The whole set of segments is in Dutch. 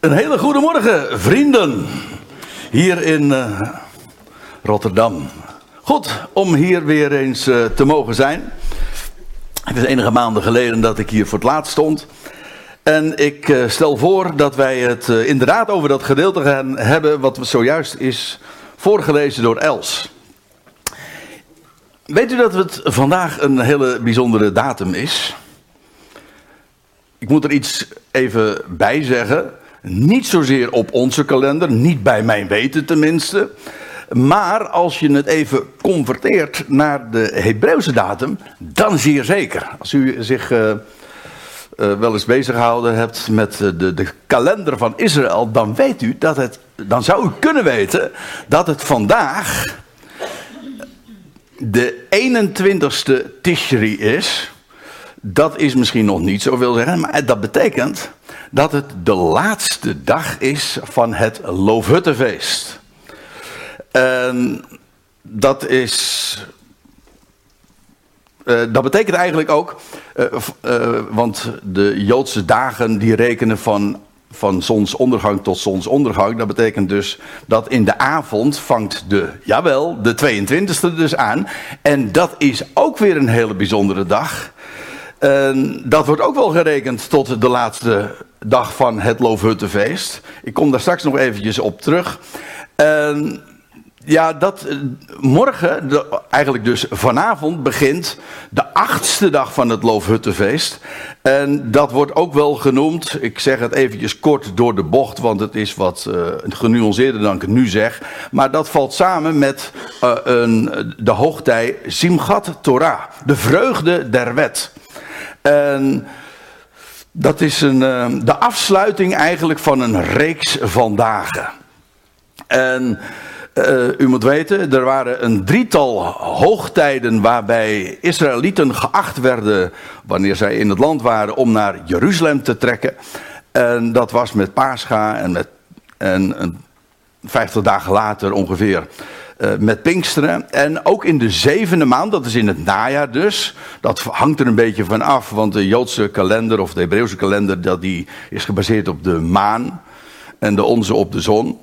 Een hele goede morgen, vrienden. Hier in uh, Rotterdam. Goed om hier weer eens uh, te mogen zijn. Het is enige maanden geleden dat ik hier voor het laatst stond. En ik uh, stel voor dat wij het inderdaad over dat gedeelte gaan hebben. wat zojuist is voorgelezen door Els. Weet u dat het vandaag een hele bijzondere datum is? Ik moet er iets even bij zeggen. Niet zozeer op onze kalender, niet bij mijn weten tenminste. Maar als je het even converteert naar de Hebreeuwse datum, dan zeer zeker. Als u zich uh, uh, wel eens bezig gehouden hebt met de, de kalender van Israël, dan weet u dat het, dan zou u kunnen weten dat het vandaag de 21ste Tishri is. Dat is misschien nog niet zoveel zeggen, maar dat betekent dat het de laatste dag is van het Loofhuttenfeest. En dat is. Uh, dat betekent eigenlijk ook, uh, uh, want de Joodse dagen die rekenen van, van zonsondergang tot zonsondergang. Dat betekent dus dat in de avond vangt de, jawel, de 22e dus aan. En dat is ook weer een hele bijzondere dag. En dat wordt ook wel gerekend tot de laatste dag van het Loofhuttenfeest. Ik kom daar straks nog eventjes op terug. Ja, dat morgen, eigenlijk dus vanavond, begint de achtste dag van het Loofhuttenfeest. En dat wordt ook wel genoemd, ik zeg het eventjes kort door de bocht, want het is wat uh, genuanceerder dan ik het nu zeg. Maar dat valt samen met uh, een, de hoogtij Simchat Torah, de vreugde der wet. En dat is een, uh, de afsluiting eigenlijk van een reeks van dagen. En uh, u moet weten, er waren een drietal hoogtijden waarbij Israëlieten geacht werden, wanneer zij in het land waren, om naar Jeruzalem te trekken. En dat was met Pascha en met en, 50 dagen later ongeveer uh, met Pinksteren. En ook in de zevende maand, dat is in het najaar dus. Dat hangt er een beetje van af, want de Joodse kalender of de Hebreeuwse kalender, dat die is gebaseerd op de maan. En de onze op de zon.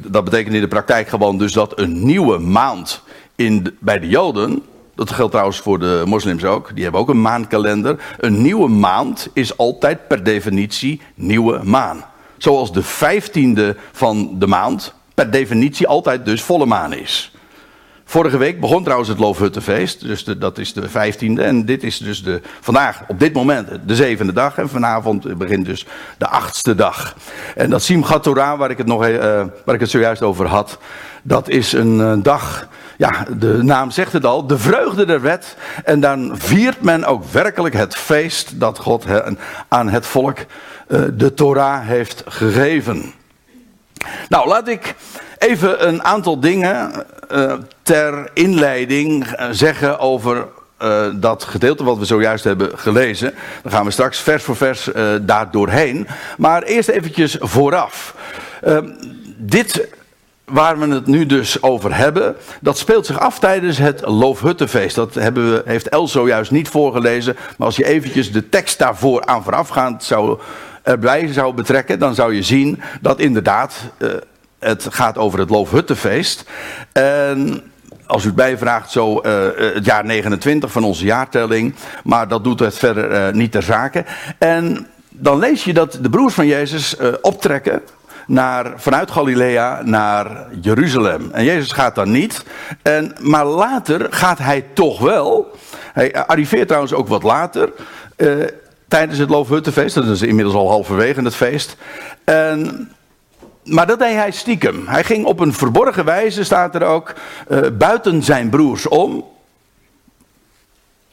Dat betekent in de praktijk gewoon dus dat een nieuwe maand in bij de Joden. Dat geldt trouwens voor de moslims ook. Die hebben ook een maandkalender. Een nieuwe maand is altijd per definitie nieuwe maan. Zoals de vijftiende van de maand per definitie altijd dus volle maan is. Vorige week begon trouwens het Loofhuttenfeest, dus dat is de vijftiende. En dit is dus de, vandaag, op dit moment, de zevende dag. En vanavond begint dus de achtste dag. En dat Simchat Torah, waar ik het, nog, uh, waar ik het zojuist over had, dat is een uh, dag, ja, de naam zegt het al, de vreugde der wet. En dan viert men ook werkelijk het feest dat God aan het volk uh, de Torah heeft gegeven. Nou, laat ik even een aantal dingen uh, ter inleiding uh, zeggen over uh, dat gedeelte wat we zojuist hebben gelezen. Dan gaan we straks vers voor vers daar doorheen. Maar eerst eventjes vooraf. Ehm, dit waar we het nu dus over hebben, dat speelt zich af tijdens het Loofhuttenfeest. Dat hebben we, heeft El zojuist niet voorgelezen. Maar als je eventjes de tekst daarvoor aan voorafgaand zou erbij zou betrekken, dan zou je zien dat inderdaad uh, het gaat over het Loofhuttenfeest. En als u het bijvraagt, zo uh, het jaar 29 van onze jaartelling. Maar dat doet het verder uh, niet ter zake. En dan lees je dat de broers van Jezus optrekken naar, vanuit Galilea naar Jeruzalem. En Jezus gaat dan niet. En, maar later gaat hij toch wel. Hij arriveert trouwens ook wat later tijdens het Loofhuttenfeest. Dat is inmiddels al halverwege het feest. En, maar dat deed hij stiekem. Hij ging op een verborgen wijze, staat er ook, uh, buiten zijn broers om.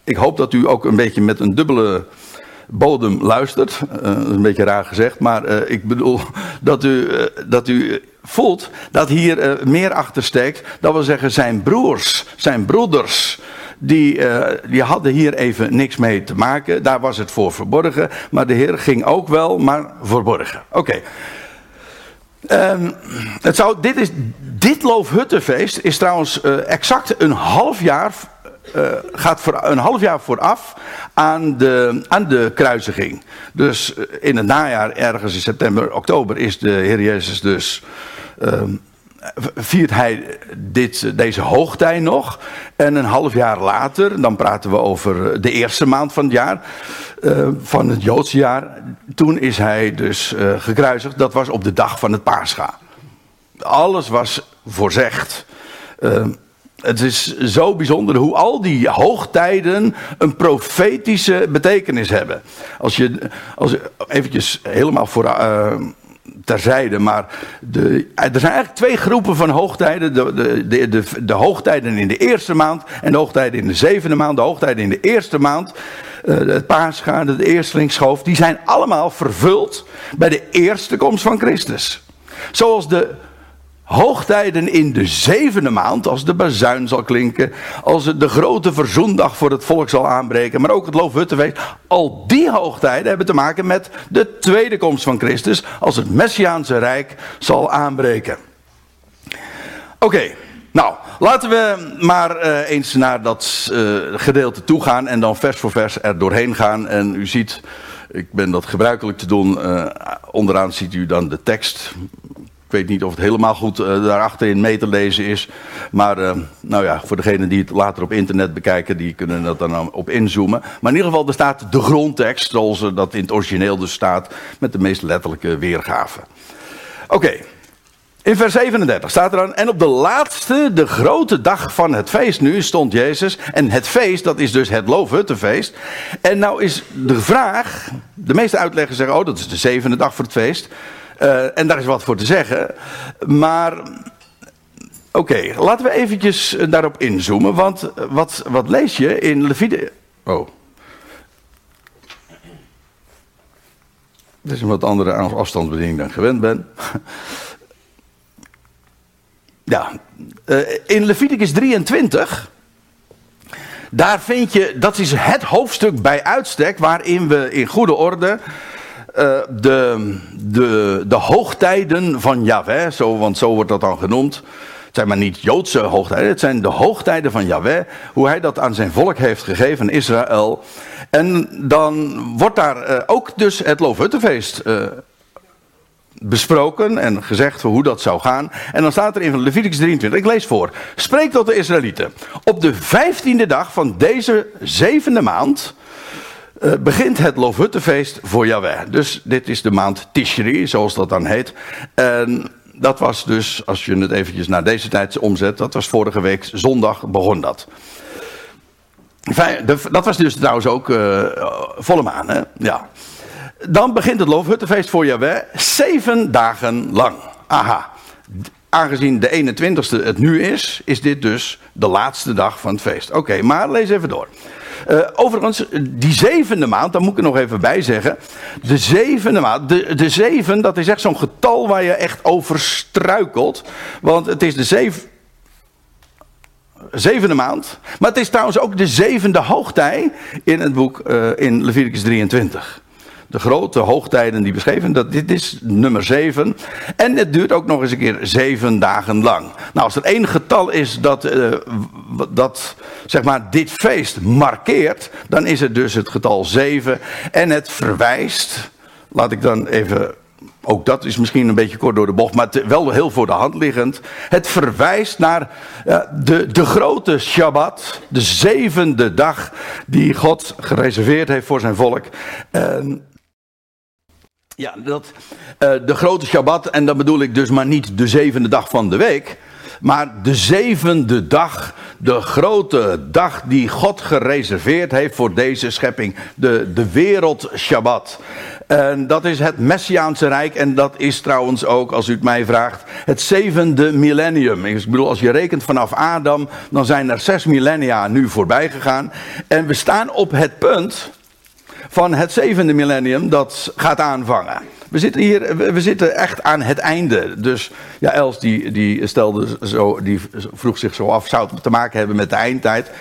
Ik hoop dat u ook een beetje met een dubbele bodem luistert. Uh, dat is een beetje raar gezegd, maar uh, ik bedoel dat u, dat u voelt dat hier meer achter steekt. Dat wil zeggen, zijn broers, zijn broeders die, uh, die hadden hier even niks mee te maken. Daar was het voor verborgen. Maar de Heer ging ook wel, maar verborgen. Oké. Zou, dit, is, dit Loofhuttenfeest is trouwens uh, exact een half jaar uh, gaat voor, een half jaar vooraf aan de, aan de kruisiging. Dus in het najaar, ergens in september, oktober, is de Heer Jezus dus. Uh, viert hij dit, deze hoogtij nog. En een half jaar later, dan praten we over de eerste maand van het jaar, uh, van het Joodse jaar. Toen is hij dus uh, gekruisigd. Dat was op de dag van het Pascha. Alles was voorzegd. Uh, het is zo bijzonder hoe al die hoogtijden een profetische betekenis hebben. Als je, als je eventjes helemaal voor, terzijde, maar de, er zijn eigenlijk twee groepen van hoogtijden. De, de, de, de, de hoogtijden in de eerste maand en de hoogtijden in de zevende maand. De hoogtijden in de eerste maand, uh, het paascha, de eerstelingsschoof, die zijn allemaal vervuld bij de eerste komst van Christus. Zoals de hoogtijden in de zevende maand, als de bazuin zal klinken, als de grote verzoendag voor het volk zal aanbreken, maar ook het loofhuttenfeest, al die hoogtijden hebben te maken met de tweede komst van Christus, als het Messiaanse Rijk zal aanbreken. Oké, nou, laten we maar uh, eens naar dat uh, gedeelte toe gaan en dan vers voor vers er doorheen gaan. En u ziet, ik ben dat gebruikelijk te doen, uh, onderaan ziet u dan de tekst ik weet niet of het helemaal goed uh, daarachterin mee te lezen is. Maar uh, nou ja, voor degenen die het later op internet bekijken, die kunnen dat dan op inzoomen. Maar in ieder geval, er staat de grondtekst, zoals dat in het origineel dus staat, met de meest letterlijke weergave. Oké. In vers 37 staat er dan, en op de laatste, de grote dag van het feest nu, stond Jezus. En het feest, dat is dus het loofhuttenfeest. En nou is de vraag, de meeste uitleggers zeggen, oh dat is de zevende dag voor het feest. Uh, en daar is wat voor te zeggen. Maar oké, laten we eventjes daarop inzoomen. Want wat, wat lees je in Leviticus... Oh. Dit is een wat andere afstandsbediening dan ik gewend ben. ja, in Leviticus 23... Daar vind je, dat is het hoofdstuk bij uitstek waarin we in goede orde uh, de, de, de hoogtijden van Yahweh, zo, want zo wordt dat dan genoemd. Het zijn maar niet Joodse hoogtijden, het zijn de hoogtijden van Yahweh. Hoe hij dat aan zijn volk heeft gegeven, Israël. En dan wordt daar uh, ook dus het Loofhuttenfeest uh, besproken en gezegd hoe dat zou gaan. En dan staat er in Leviticus 23, ik lees voor. Spreek tot de Israëlieten. Op de vijftiende dag van deze zevende maand uh, begint het Loofhuttenfeest voor Yahweh. Dus dit is de maand Tishri, zoals dat dan heet. En dat was dus, als je het eventjes naar deze tijd omzet, dat was vorige week zondag begon dat. Dat was dus trouwens ook uh, volle maan, hè? Ja. Dan begint het Loofhuttenfeest voor Yahweh zeven dagen lang. Aha. Aangezien de 21ste het nu is, is dit dus de laatste dag van het feest. Oké, maar lees even door. Uh, overigens, die zevende maand, daar moet ik er nog even bij zeggen. De zevende maand, de, de zeven, dat is echt zo'n getal waar je echt over struikelt. Want het is de zeven, zevende maand. Maar het is trouwens ook de zevende hoogtij in het boek uh, in Leviticus 23 de grote hoogtijden die beschreven. Dat, dit is nummer 7. En het duurt ook nog eens een keer zeven dagen lang. Nou, als er één getal is dat, uh, dat zeg maar, dit feest markeert, dan is het dus het getal 7. En het verwijst, laat ik dan even ook dat is misschien een beetje kort door de bocht, maar wel heel voor de hand liggend. Het verwijst naar uh, de, de grote Shabbat, de zevende dag die God gereserveerd heeft voor zijn volk. Ja, dat, uh, de grote Shabbat, en dan bedoel ik dus maar niet de zevende dag van de week, maar de zevende dag, de grote dag die God gereserveerd heeft voor deze schepping, de, de wereld Shabbat. En dat is het Messiaanse Rijk en dat is trouwens ook, als u het mij vraagt, het zevende millennium. Ik bedoel, als je rekent vanaf Adam, dan zijn er zes millennia nu voorbij gegaan. En we staan op het punt van het zevende millennium dat gaat aanvangen. We zitten hier, we zitten echt aan het einde. Dus ja, Els die, die stelde zo, die vroeg zich zo af, zou het te maken hebben met de eindtijd?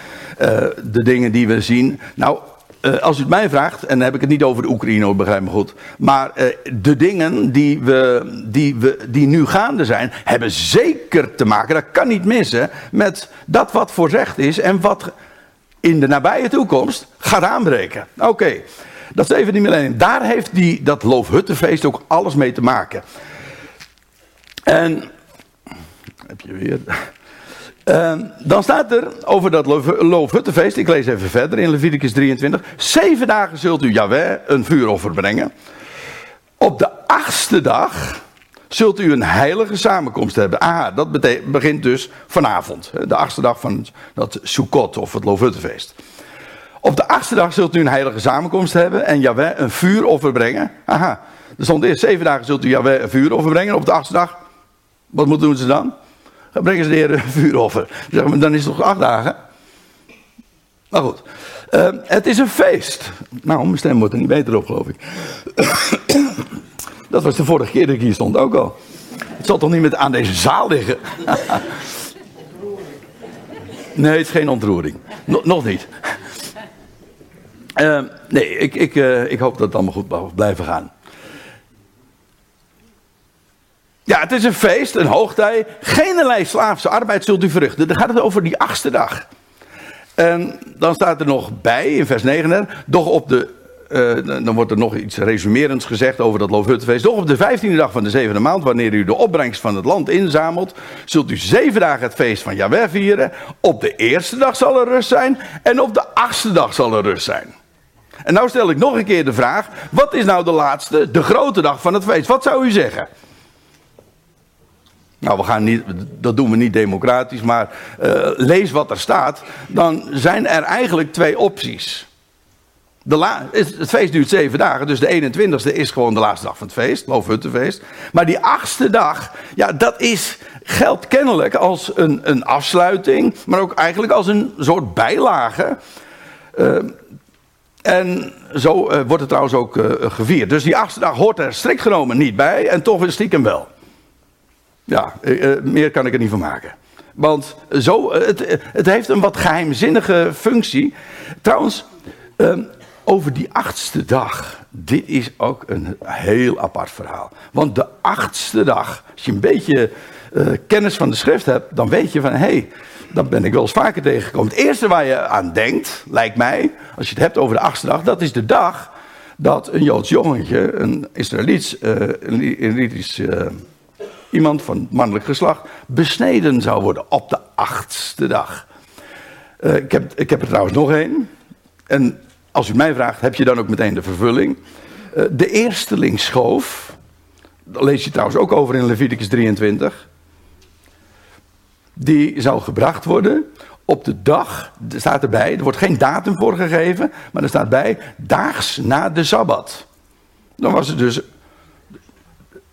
Uh, de dingen die we zien. Nou, uh, als u het mij vraagt, en dan heb ik het niet over de Oekraïne, begrijp me goed. Maar uh, de dingen die, we, die, we, die nu gaande zijn, hebben zeker te maken, dat kan niet missen, met dat wat voorzegd is en wat in de nabije toekomst gaat aanbreken. Oké, dat is even die millennium. Daar heeft die, dat Loofhuttenfeest ook alles mee te maken. En, heb je weer... Dan staat er over dat Loofhuttenfeest, ik lees even verder in Leviticus 23. Zeven dagen zult u Yahweh een vuuroffer brengen. Op de achtste dag zult u een heilige samenkomst hebben. Ah, dat begint dus vanavond. De achtste dag van dat Sukkot of het Loofhuttenfeest. Op de achtste dag zult u een heilige samenkomst hebben en Yahweh een vuuroffer brengen. Aha, er stond eerst zeven dagen zult u Yahweh een vuuroffer brengen. Op de achtste dag, wat moeten ze dan? Dan brengen ze de Heer een vuuroffer. Zeg dan is het toch acht dagen? Maar goed, uh, het is een feest. Nou, mijn stem wordt er niet beter op, geloof ik. Dat was de vorige keer dat ik hier stond ook al. Het zal toch niet met aan deze zaal liggen? nee, het is geen ontroering. nog niet. Uh, nee, ik, ik, uh, ik hoop dat het allemaal goed mag blijven gaan. Ja, het is een feest, een hoogtij. Geen slaafse arbeid zult u verrichten. Dan gaat het over die achtste dag. En dan staat er nog bij in vers 9. Doch op de uh, dan wordt er nog iets resumerends gezegd over dat Loofhuttenfeest. Doch op de vijftiende dag van de zevende maand, wanneer u de opbrengst van het land inzamelt, zult u zeven dagen het feest van Jahweh vieren. Op de eerste dag zal er rust zijn en op de achtste dag zal er rust zijn. En nou stel ik nog een keer de vraag, wat is nou de laatste, de grote dag van het feest? Wat zou u zeggen? Nou, we gaan niet, dat doen we niet democratisch, maar uh, lees wat er staat. Dan zijn er eigenlijk twee opties. De het feest duurt zeven dagen, dus de 21ste is gewoon de laatste dag van het feest, Loofhuttenfeest. Maar die achtste dag, ja, dat is, geldt kennelijk als een, een afsluiting, maar ook eigenlijk als een soort bijlage. Uh, en zo uh, wordt het trouwens ook uh, gevierd. Dus die achtste dag hoort er strikt genomen niet bij, en toch is stiekem wel. Ja, meer kan ik er niet van maken. Want zo, het, het heeft een wat geheimzinnige functie. Trouwens, ehm, over die achtste dag. Dit is ook een heel apart verhaal. Want de achtste dag, als je een beetje uh, kennis van de schrift hebt, dan weet je van hé, hey, dat ben ik wel eens vaker tegengekomen. Het eerste waar je aan denkt, lijkt mij, als je het hebt over de achtste dag, dat is de dag dat een Joods jongetje, een Israëliets, uh, een Israëlitisch uh, iemand van mannelijk geslacht, besneden zou worden op de achtste dag. ik, heb, ik heb er trouwens nog één. En als u mij vraagt, heb je dan ook meteen de vervulling? Uh, de eersteling schoof, dat lees je trouwens ook over in Leviticus 23. Die zou gebracht worden op de dag, er staat erbij, er wordt geen datum voor gegeven, maar er staat bij, daags na de Sabbat. Dan was het dus,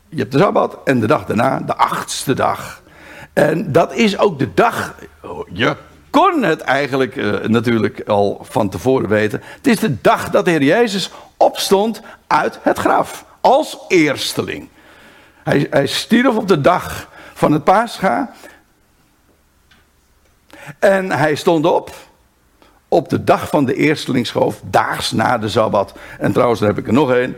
je hebt de Sabbat en de dag daarna, de achtste dag. En dat is ook de dag, oh, je kon het eigenlijk uh, natuurlijk al van tevoren weten. Het is de dag dat de Heer Jezus opstond uit het graf. Als eersteling. Hij, hij stierf op de dag van het paascha. En hij stond op op de dag van de eerstelingsschoof, daags na de Sabbat. En trouwens, daar heb ik er nog één.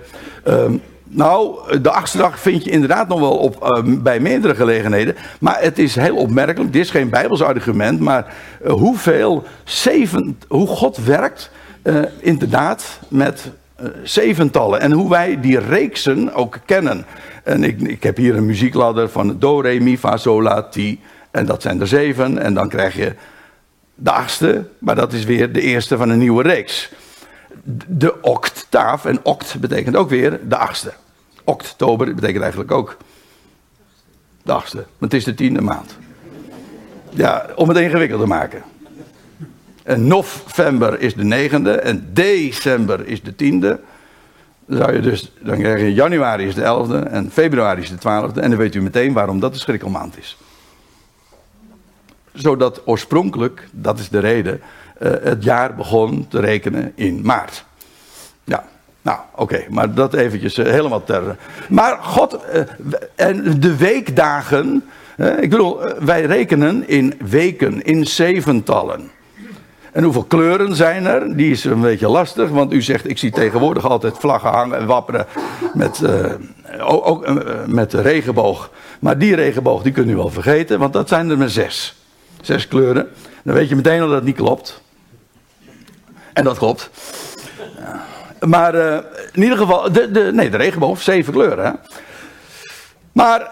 Nou, de achtste dag vind je inderdaad nog wel op, uh, bij meerdere gelegenheden. Maar het is heel opmerkelijk. Dit is geen Bijbels argument. Maar uh, hoeveel zeven, hoe God werkt, uh, inderdaad, met zeventallen. En hoe wij die reeksen ook kennen. En ik, ik heb hier een muziekladder van Do, Re, Mi, Fa, Sol, La, Ti. En dat zijn er zeven. En dan krijg je de achtste. Maar dat is weer de eerste van een nieuwe reeks de octaaf. En oct betekent ook weer de achtste. Oktober betekent eigenlijk ook de achtste. Maar het is de tiende maand. Ja, om het ingewikkeld te maken. En november is de negende en december is de tiende. Dan, zou je dus, dan krijg je januari is de elfde en februari is de twaalfde. En dan weet u meteen waarom dat de schrikkelmaand is. Zodat oorspronkelijk, dat is de reden, het jaar begon te rekenen in maart. Ja, nou oké, maar dat eventjes uh, helemaal ter. Maar God, uh, en de weekdagen, ik bedoel, wij rekenen in weken, in zeventallen. En hoeveel kleuren zijn er? Die is een beetje lastig, want u zegt, ik zie tegenwoordig altijd vlaggen hangen en wapperen met, ook, met de regenboog. Maar die regenboog, die kunt u wel vergeten, want dat zijn er maar zes. Zes kleuren. Dan weet je meteen al dat niet klopt. En dat klopt. Maar uh, in ieder geval, de, de, nee, de regenboog, zeven kleuren. Hè? Maar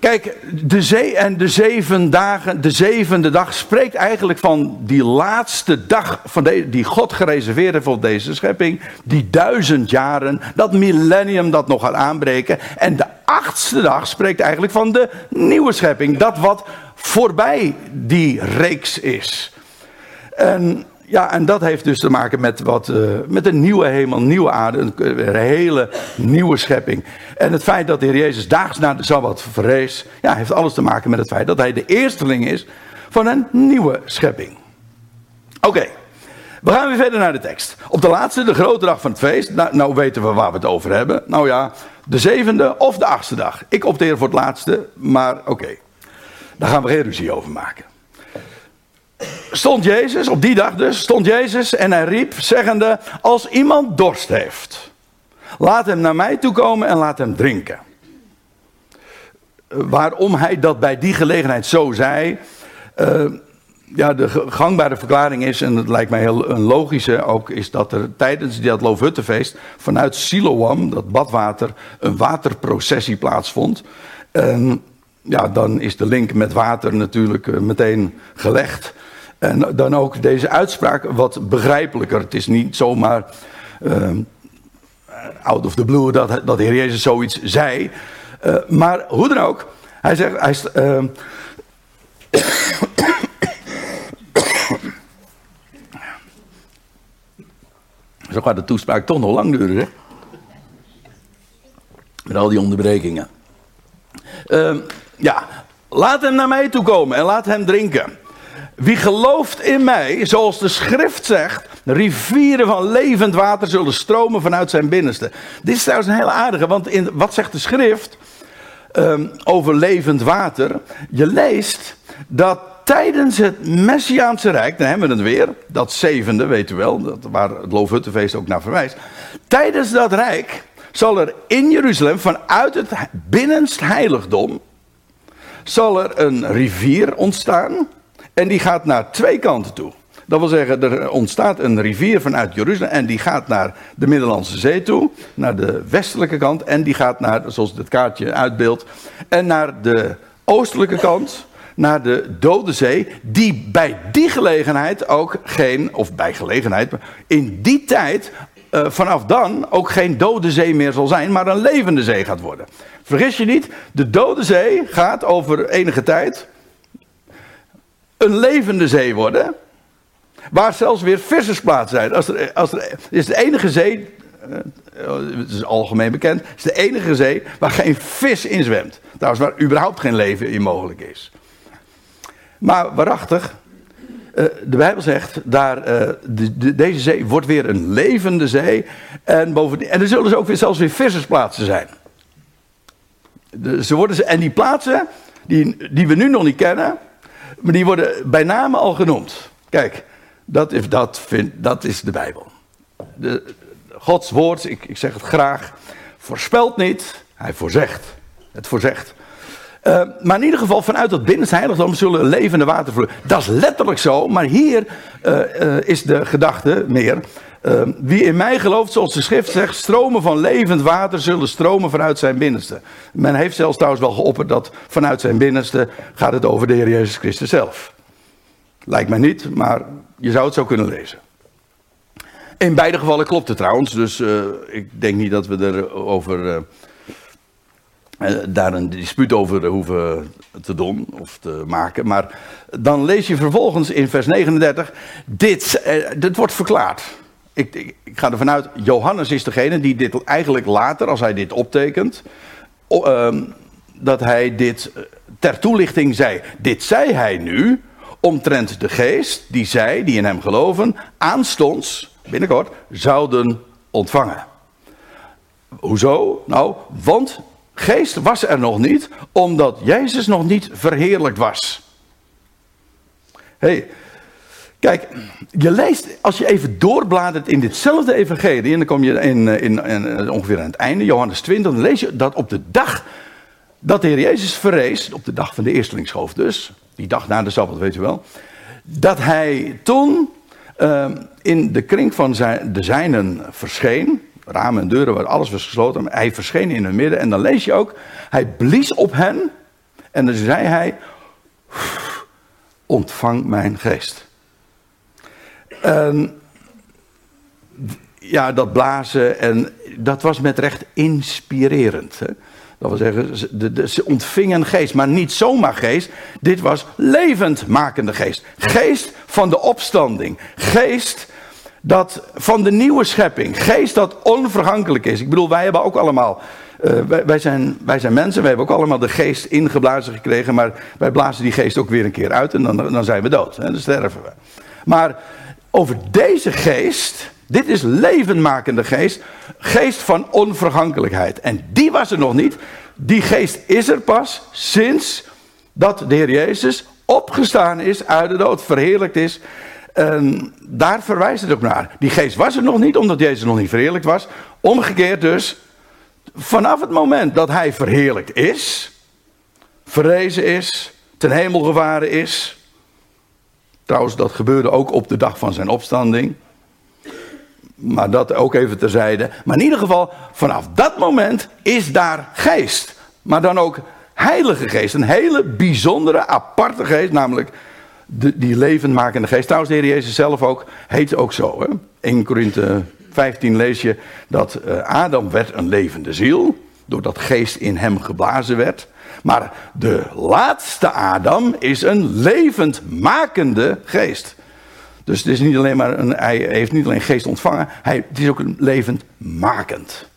kijk, de zee en de zeven dagen, de zevende dag spreekt eigenlijk van die laatste dag van de, die God gereserveerd heeft voor deze schepping. Die duizend jaren, dat millennium dat nog gaat aanbreken. En de achtste dag spreekt eigenlijk van de nieuwe schepping. Dat wat voorbij die reeks is. En ja, en dat heeft dus te maken met, wat, uh, met een nieuwe hemel, nieuwe aarde, een, een, hele nieuwe schepping. En het feit dat de Heer Jezus daags na de Sabbat verrees, ja, heeft alles te maken met het feit dat hij de eersteling is van een nieuwe schepping. Oké, we gaan weer verder naar de tekst. Op de laatste, de grote dag van het feest, nou, nou weten we waar we het over hebben. Nou ja, de zevende of de achtste dag. Ik opteer voor het laatste, maar oké. Daar gaan we geen ruzie over maken stond Jezus, op die dag dus, stond Jezus en hij riep, zeggende, als iemand dorst heeft, laat hem naar mij toe komen en laat hem drinken. Waarom hij dat bij die gelegenheid zo zei, uh, ja, de gangbare verklaring is, en het lijkt mij heel een logische ook, is dat er tijdens dat Loofhuttenfeest vanuit Siloam, dat badwater, een waterprocessie plaatsvond. En ja, dan is de link met water natuurlijk eh, meteen gelegd. En dan ook deze uitspraak wat begrijpelijker. Het is niet zomaar uh, out of the blue dat, dat de Heer Jezus zoiets zei. Uh, maar hoe dan ook, hij zegt. Hij, uh, Zo gaat de toespraak toch nog lang duren, hè? Met al die onderbrekingen. Uh, ja, laat hem naar mij toe komen en laat hem drinken. Wie gelooft in mij, zoals de schrift zegt, rivieren van levend water zullen stromen vanuit zijn binnenste. Dit is trouwens een hele aardige, want in, wat zegt de schrift um, over levend water? Je leest dat tijdens het Messiaanse Rijk, dan hebben we het weer, dat zevende, weet u wel, dat, waar het Loofhuttenfeest ook naar verwijst. Tijdens dat Rijk zal er in Jeruzalem vanuit het binnenst heiligdom, zal er een rivier ontstaan en die gaat naar twee kanten toe. Dat wil zeggen, er ontstaat een rivier vanuit Jeruzalem en die gaat naar de Middellandse Zee toe, naar de westelijke kant en die gaat naar, zoals het kaartje uitbeeldt, en naar de oostelijke kant, naar de Dode Zee, die bij die gelegenheid ook geen, of bij gelegenheid, in die tijd, uh, vanaf dan ook geen Dode Zee meer zal zijn, maar een levende zee gaat worden. Vergis je niet, de Dode Zee gaat over enige tijd, een levende zee worden. Waar zelfs weer vissersplaatsen zijn. Als er, als er, is de enige zee, uh, het is algemeen bekend, is de enige zee waar geen vis in zwemt. Trouwens, waar überhaupt geen leven in mogelijk is. Maar waarachtig, uh, de Bijbel zegt, daar, de, deze zee wordt weer een levende zee. En, bovendien, en er zullen dus ook weer, zelfs weer vissersplaatsen zijn. Ze worden, en die plaatsen, die, die we nu nog niet kennen, maar die worden bij name al genoemd. Kijk, dat is, dat vind, dat is de Bijbel. De, Gods woord, ik, ik zeg het graag, voorspelt niet, hij voorzegt. Het voorzegt. Uh, maar in ieder geval, vanuit het binnenste heiligdom zullen levende water vloeien. Dat is letterlijk zo, maar hier uh, uh, is de gedachte meer. wie in mij gelooft, zoals de schrift zegt, stromen van levend water zullen stromen vanuit zijn binnenste. Men heeft zelfs trouwens wel geopperd dat vanuit zijn binnenste gaat het over de Heer Jezus Christus zelf. Lijkt mij niet, maar je zou het zo kunnen lezen. In beide gevallen klopt het trouwens, dus ik denk niet dat we erover daar een dispuut over hoeven te doen of te maken. Maar dan lees je vervolgens in vers 39, dit, uh, dit wordt verklaard. Ik, ik, ik, ga ervan uit, Johannes is degene die dit eigenlijk later, als hij dit optekent, uh, dat hij dit eh, ter toelichting zei. Dit zei hij nu omtrent de geest die zij, die in hem geloven, aanstonds, binnenkort, zouden ontvangen. Hoezo? Nou, want geest was er nog niet, omdat Jezus nog niet verheerlijkt was. hey, kijk, je leest, als je even doorbladert in ditzelfde evangelie, en dan kom je in, in, in, ongeveer aan het einde, Johannes 20, dan lees je dat op de dag dat de Heer Jezus verrees, op de dag van de eerstelingsschoof dus, die dag na de Sabbat, weet je wel, dat hij toen ehm, in de kring van zijn, de zijnen verscheen. Ramen en deuren, waar alles was gesloten. Hij verscheen in hun midden. En dan lees je ook, hij blies op hen. En dan zei hij, ontvang mijn geest. En ja, dat blazen en dat was met recht inspirerend. Hè? Dat wil zeggen, ze ontvingen geest, maar niet zomaar geest. Dit was levendmakende geest. Geest van de opstanding. Geest dat van de nieuwe schepping. Geest dat onvergankelijk is. Ik bedoel, wij hebben ook allemaal. Uh, wij, zijn, wij zijn mensen, wij hebben ook allemaal de geest ingeblazen gekregen. Maar wij blazen die geest ook weer een keer uit en dan, dan zijn we dood. Dan sterven we. Maar over deze geest dit is levenmakende geest. Geest van onvergankelijkheid. En die was er nog niet. Die geest is er pas sinds dat de Heer Jezus opgestaan is uit de dood, verheerlijkt is. En daar verwijst het ook naar. Die geest was er nog niet, omdat Jezus nog niet verheerlijkt was. Omgekeerd dus, vanaf het moment dat hij verheerlijkt is, verrezen is, ten hemel gevaren is. Trouwens, dat gebeurde ook op de dag van zijn opstanding. Maar dat ook even terzijde. Maar in ieder geval, vanaf dat moment is daar geest. Maar dan ook heilige geest. Een hele bijzondere, aparte geest. Namelijk de, die levendmakende geest. Trouwens, de Heer Jezus zelf ook heet ook zo. Hè? 1 Korinthe 15 lees je dat uh, Adam werd een levende ziel. Doordat geest in hem geblazen werd. Maar de laatste Adam is een levendmakende geest. Dus het is niet alleen maar een, hij heeft niet alleen geest ontvangen, hij, het is ook een levendmakend.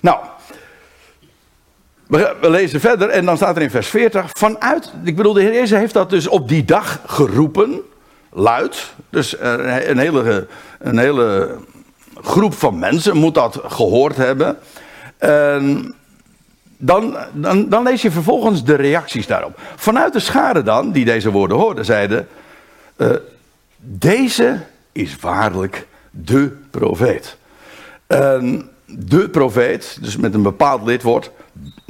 Nou, we, lezen verder en dan staat er in vers 40, vanuit, ik bedoel, de Heer Jezus heeft dat dus op die dag geroepen, luid. Dus een hele, een hele groep van mensen moet dat gehoord hebben. En dan, dan, dan, lees je vervolgens de reacties daarop. Vanuit de schade dan, die deze woorden hoorden, zeiden: uh, Deze is waarlijk de profeet. De profeet, dus met een bepaald lidwoord,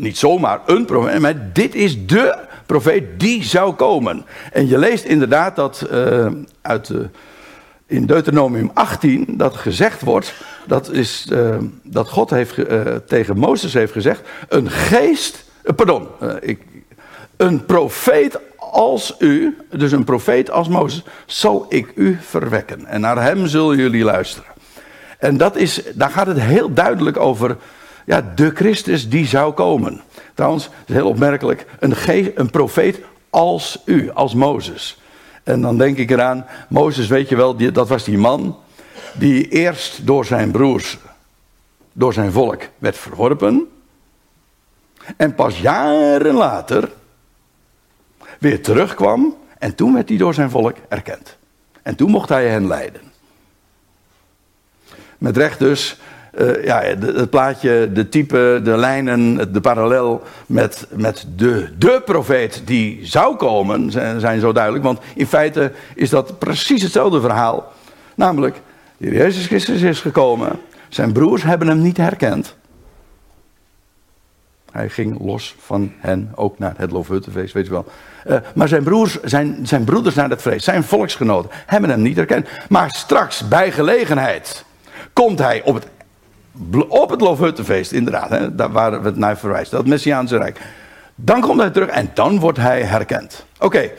niet zomaar een profeet, maar dit is de profeet die zou komen. En je leest inderdaad dat uh, uit in Deuteronomium 18 dat gezegd wordt, dat is uh, dat God heeft, tegen Mozes heeft gezegd, een geest, pardon, ik, een profeet als u, dus een profeet als Mozes, zal ik u verwekken. En naar hem zullen jullie luisteren. En dat is, daar gaat het heel duidelijk over ja, de Christus die zou komen. Trouwens, het is heel opmerkelijk, een, een profeet als u, als Mozes. En dan denk ik eraan, Mozes, weet je wel, dat was die man die eerst door zijn broers, door zijn volk werd verworpen. En pas jaren later weer terugkwam en toen werd hij door zijn volk erkend. En toen mocht hij hen leiden. Met recht dus, uh, ja, het plaatje, de type, de lijnen, de parallel met, met de, de profeet die zou komen, zijn, zijn zo duidelijk. Want in feite is dat precies hetzelfde verhaal. Namelijk, Jezus Christus is gekomen, zijn broers hebben hem niet herkend. Hij ging los van hen, ook naar het Loofhuttenfeest, weet je wel. Uh, maar zijn, broers, zijn, zijn broeders naar het feest, zijn volksgenoten, hebben hem niet herkend. Maar straks, bij gelegenheid, komt hij op het, op het Loofhuttenfeest, inderdaad, hè, daar waar we het naar verwijzen, dat Messiaanse Rijk. Dan komt hij terug en dan wordt hij herkend. Oké,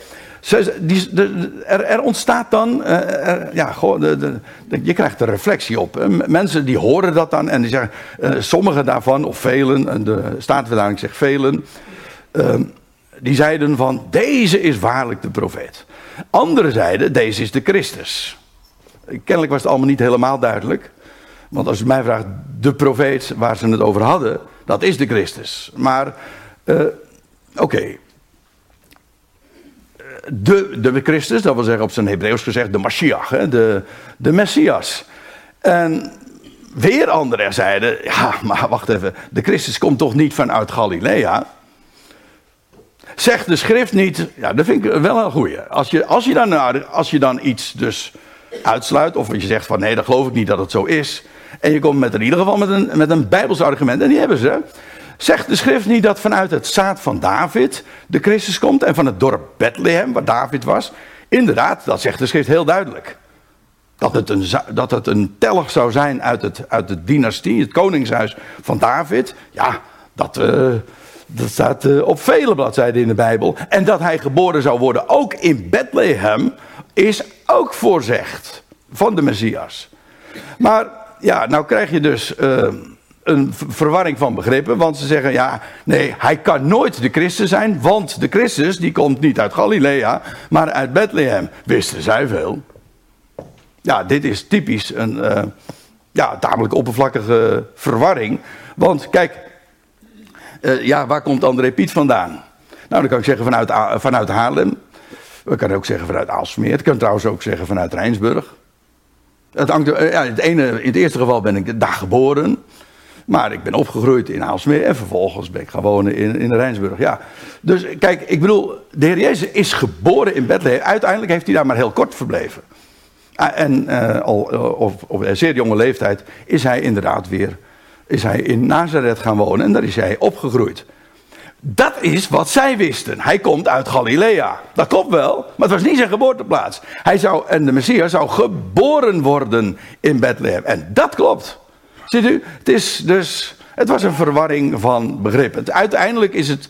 er, er, ontstaat dan, uh, ja, de, de, je krijgt er reflectie op. Mensen die horen dat dan en die zeggen, uh, sommigen daarvan, of velen, en de Statenverdaling zegt velen, ehm, die zeiden van, deze is waarlijk de profeet. Anderen zeiden, deze is de Christus. Kennelijk was het allemaal niet helemaal duidelijk. Want als je mij vraagt, de profeet waar ze het over hadden, dat is de Christus. Maar, oké, de, de Christus, dat wil zeggen op zijn Hebreeuws gezegd de Mashiach, hè, de, de Messias. En weer anderen zeiden, ja, maar wacht even, de Christus komt toch niet vanuit Galilea? Zegt de schrift niet, ja, dat vind ik wel een goeie. Als je, als je, dan, als je dan iets dus uitsluit, of je zegt van nee, dat geloof ik niet dat het zo is. En je komt met in ieder geval met een, met een Bijbels argument, en die hebben ze. Zegt de schrift niet dat vanuit het zaad van David de Christus komt en van het dorp Bethlehem, waar David was, inderdaad, dat zegt de schrift heel duidelijk. Dat het een, dat het een telg zou zijn uit, het, uit de dynastie, het koningshuis van David. Ja, dat, uh, dat staat uh, op vele bladzijden in de Bijbel. En dat hij geboren zou worden, ook in Bethlehem, is ook voorzegd van de Messias. Maar ja, nou krijg je dus uh, een verwarring van begrippen. Want ze zeggen, ja, nee, hij kan nooit de Christus zijn. Want de Christus, die komt niet uit Galilea, maar uit Bethlehem. Wisten zij veel. Ja, dit is typisch een uh, ja, tamelijk oppervlakkige verwarring. Want kijk, uh, ja, waar komt André Piet vandaan? Nou, dan kan ik zeggen vanuit, vanuit Haarlem. We kunnen ook zeggen vanuit Aalsmeer. Ik kan trouwens ook zeggen vanuit Rijnsburg. Het, hangt, ja, het ene, in het eerste geval ben ik daar geboren. Maar ik ben opgegroeid in Aalsmeer en vervolgens ben ik gaan wonen in, in Rijnsburg. Ja. Dus kijk, ik bedoel, de Heer Jezus is geboren in Bethlehem. Uiteindelijk heeft hij daar maar heel kort verbleven. Ah, en uh, al uh, op, op, een zeer jonge leeftijd is hij inderdaad weer is hij in Nazareth gaan wonen en daar is hij opgegroeid. Dat is wat zij wisten. Hij komt uit Galilea. Dat klopt wel, maar het was niet zijn geboorteplaats. Hij zou, en de Messias zou geboren worden in Bethlehem. En dat klopt. Ziet u? Het is dus. Het was een verwarring van begrippen. Uiteindelijk is het.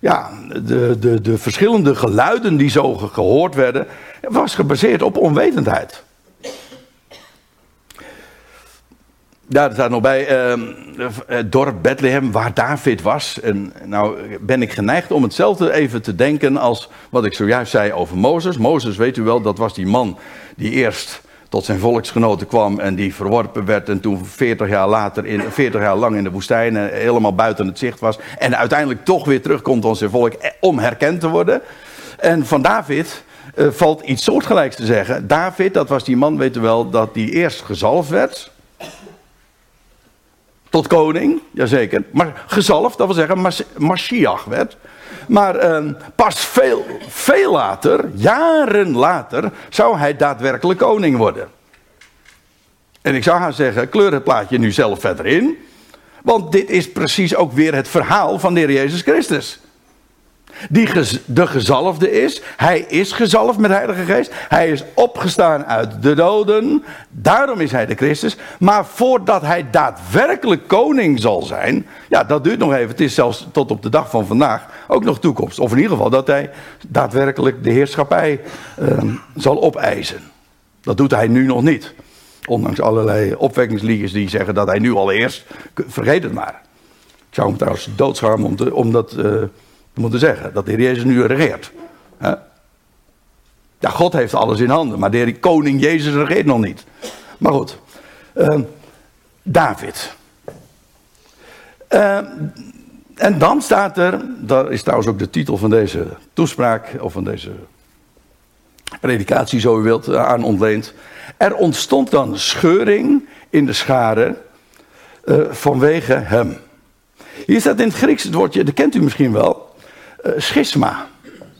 Ja, de, de, de verschillende geluiden die zo gehoord werden. was gebaseerd op onwetendheid. Ja, er staat nog bij. Het dorp Bethlehem, waar David was. En nou ben ik geneigd om hetzelfde even te denken als wat ik zojuist zei over Mozes. Mozes, weet u wel, dat was die man die eerst tot zijn volksgenoten kwam en die verworpen werd en toen 40 jaar later, in, 40 jaar lang in de woestijn eh, helemaal buiten het zicht was en uiteindelijk toch weer terugkomt tot zijn volk eh, om herkend te worden. En van David valt iets soortgelijks te zeggen. David, dat was die man, weet u wel, dat die eerst gezalfd werd. Tot koning, jazeker. Maar gezalfd, dat wil zeggen, Mashiach werd. Maar uh, pas veel, veel later, jaren later, zou hij daadwerkelijk koning worden. En ik zou haar zeggen, kleur het plaatje nu zelf verder in. Want dit is precies ook weer het verhaal van de Heer Jezus Christus die de gezalfde is. Hij is gezalfd met de Heilige Geest. Hij is opgestaan uit de doden. Daarom is hij de Christus. Maar voordat hij daadwerkelijk koning zal zijn. Ja, dat duurt nog even. Het is zelfs tot op de dag van vandaag ook nog toekomst. Of in ieder geval dat hij daadwerkelijk de heerschappij uh, zal opeisen. Dat doet hij nu nog niet. Ondanks allerlei opwekkingsliedjes die zeggen dat hij nu al eerst. Vergeet het maar. Ik zou hem trouwens doodschamen om, dat. We moeten zeggen dat de Heer Jezus nu regeert. Ja, God heeft alles in handen, maar de Koning Jezus regeert nog niet. Maar goed, uh, David. Uh, en dan staat er, dat is trouwens ook de titel van deze toespraak, of van deze predikatie, zo u wilt, eh, aan ontleend. Er ontstond dan scheuring in de scharen uh, vanwege hem. Hier staat in het Grieks het woordje, dat kent u misschien wel. Uh, schisma.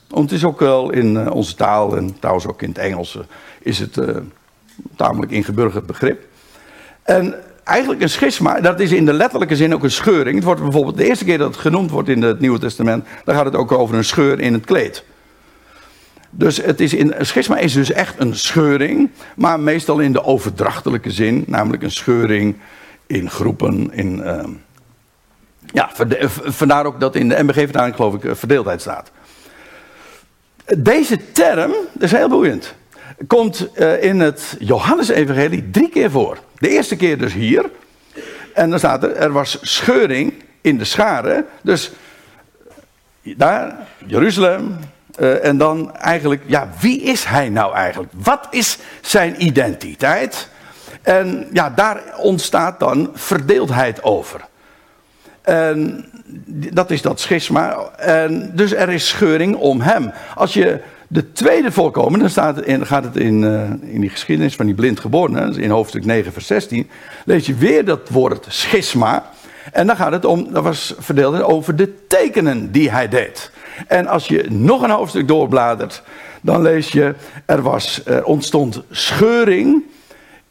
Want het is ook wel in uh, onze taal en trouwens ook in het Engels is het uh, tamelijk ingeburgerd begrip. En eigenlijk een schisma, dat is in de letterlijke zin ook een scheuring. Het wordt bijvoorbeeld de eerste keer dat het genoemd wordt in het Nieuwe Testament, dan gaat het ook over een scheur in het kleed. Dus het is in, een schisma is dus echt een scheuring, maar meestal in de overdrachtelijke zin, namelijk een scheuring in groepen, in ja, vandaar ook dat in de MBG-vertaling geloof ik eh, verdeeldheid staat. Deze term, dat is heel boeiend, komt uh, in het Johannes-evangelie drie keer voor. De eerste keer dus hier. En dan staat er, er was scheuring in de scharen. Dus daar, Jeruzalem. Uh, en dan eigenlijk, ja, wie is hij nou eigenlijk? Wat is zijn identiteit? En ja, daar ontstaat dan verdeeldheid over. En dat is dat schisma. En dus er is scheuring om hem. Als je de tweede voorkomen, dan staat in, gaat het in, uh, in die geschiedenis van die blindgeborene, in hoofdstuk 9, vers 16, lees je weer dat woord schisma. En dan gaat het om, dat was verdeeld over de tekenen die hij deed. En als je nog een hoofdstuk doorbladert, dan lees je, er was, er ontstond scheuring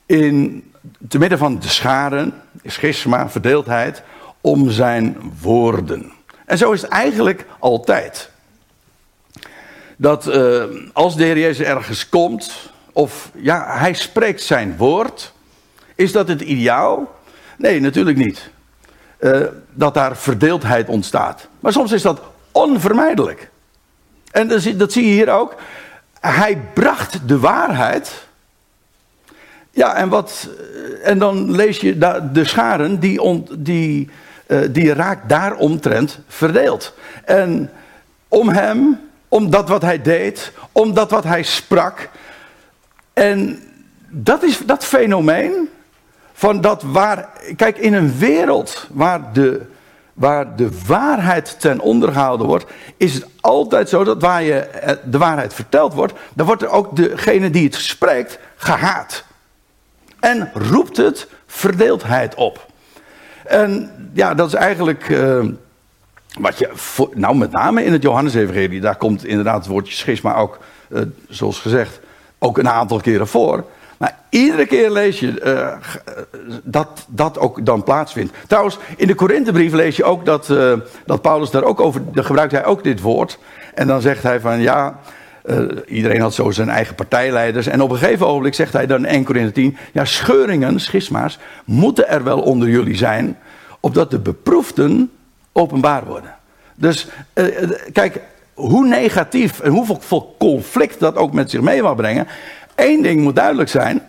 in, te midden van de scharen, schisma, verdeeldheid, om zijn woorden. En zo is het eigenlijk altijd. dat uh, als de Heer Jezus ergens komt, of ja, hij spreekt zijn woord, is dat het ideaal? Nee, natuurlijk niet. Uh, dat daar verdeeldheid ontstaat. Maar soms is dat onvermijdelijk. En dat, dat zie je hier ook. Hij bracht de waarheid. Ja, en, wat, en dan lees je de scharen die, on, die, uh, die raakt daaromtrent verdeeld. En om hem, om dat wat hij deed, om dat wat hij sprak. En dat is dat fenomeen van dat waar. Kijk, in een wereld waar de, waar de waarheid ten onder gehouden wordt, is het altijd zo dat waar je eh, de waarheid verteld wordt, dan wordt er ook degene die het spreekt gehaat. En roept het verdeeldheid op. En ja, dat is eigenlijk. Uh, wat je, nou met name in het Johannes-evangelie, daar komt inderdaad het woordje schisma ook, uh, zoals gezegd, ook een aantal keren voor. Maar iedere keer lees je uh, dat dat ook dan plaatsvindt. Trouwens, in de Korinthebrief lees je ook dat, dat Paulus daar ook over, daar gebruikt hij ook dit woord. En dan zegt hij van ja, uh, iedereen had zo zijn eigen partijleiders. En op een gegeven ogenblik zegt hij dan in 1 Korinthe 10, ja scheuringen, schisma's, moeten er wel onder jullie zijn, opdat de beproefden openbaar worden. Dus kijk, hoe negatief en hoeveel conflict dat ook met zich mee wil brengen. Eén ding moet duidelijk zijn.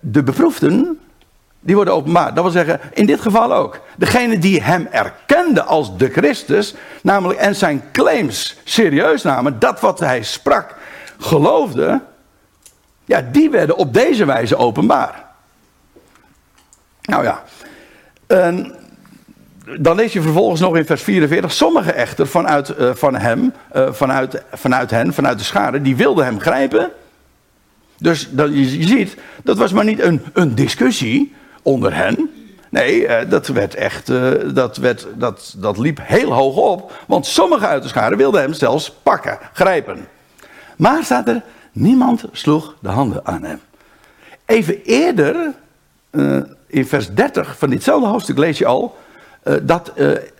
De beproefden, die worden openbaar. Dat wil zeggen, in dit geval ook. Degene die hem erkende als de Christus, namelijk en zijn claims serieus namen, dat wat hij sprak, geloofde, ja, die werden op deze wijze openbaar. Nou ja, dan lees je vervolgens nog in vers 44. Sommigen echter vanuit, uh, van hem, uh, vanuit, vanuit hen, vanuit de schade, die wilden hem grijpen. Dus dat, je, ziet, dat was maar niet een, een discussie onder hen. Nee, uh, dat werd echt, dat, werd, dat, dat liep heel hoog op. Want sommigen uit de schade wilden hem zelfs pakken, grijpen. Maar staat er, niemand sloeg de handen aan hem. Even eerder, in vers 30 van ditzelfde hoofdstuk lees je al dat,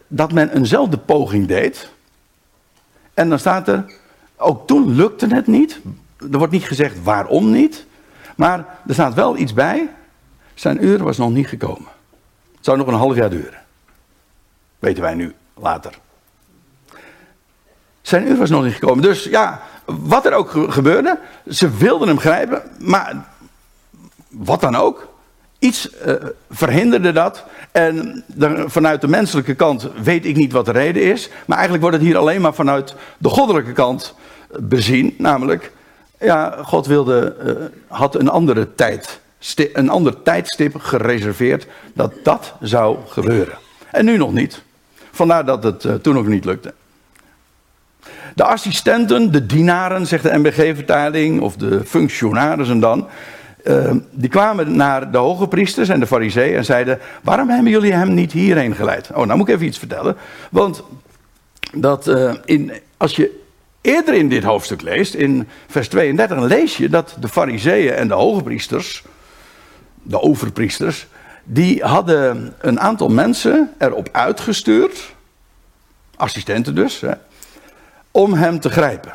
dat men eenzelfde poging deed. En dan staat er, ook toen lukte het niet. Er wordt niet gezegd waarom niet. Maar er staat wel iets bij. Zijn uur was nog niet gekomen. Het zou nog een half jaar duren. Weten wij nu, later. Zijn uur was nog niet gekomen. Dus ja, wat er ook gebeurde, ze wilden hem grijpen, maar wat dan ook. Iets uh, verhinderde dat. En vanuit de menselijke kant weet ik niet wat de reden is. Maar eigenlijk wordt het hier alleen maar vanuit de goddelijke kant bezien. Namelijk, ja, God wilde, uh, had een andere tijd, een ander tijdstip gereserveerd dat dat zou gebeuren. En nu nog niet. Vandaar dat het uh, toen nog niet lukte. De assistenten, de dienaren, zegt de MBG-vertaling, of de functionarissen dan, uh, die kwamen naar de hoge priesters en de fariseeën en zeiden: Waarom hebben jullie hem niet hierheen geleid? Oh, nou moet ik even iets vertellen. Want dat, uh, in, als je eerder in dit hoofdstuk leest, in vers 32, lees je dat de fariseeën en de hoge priesters, de overpriesters, die hadden een aantal mensen erop uitgestuurd, assistenten dus, hè, om hem te grijpen.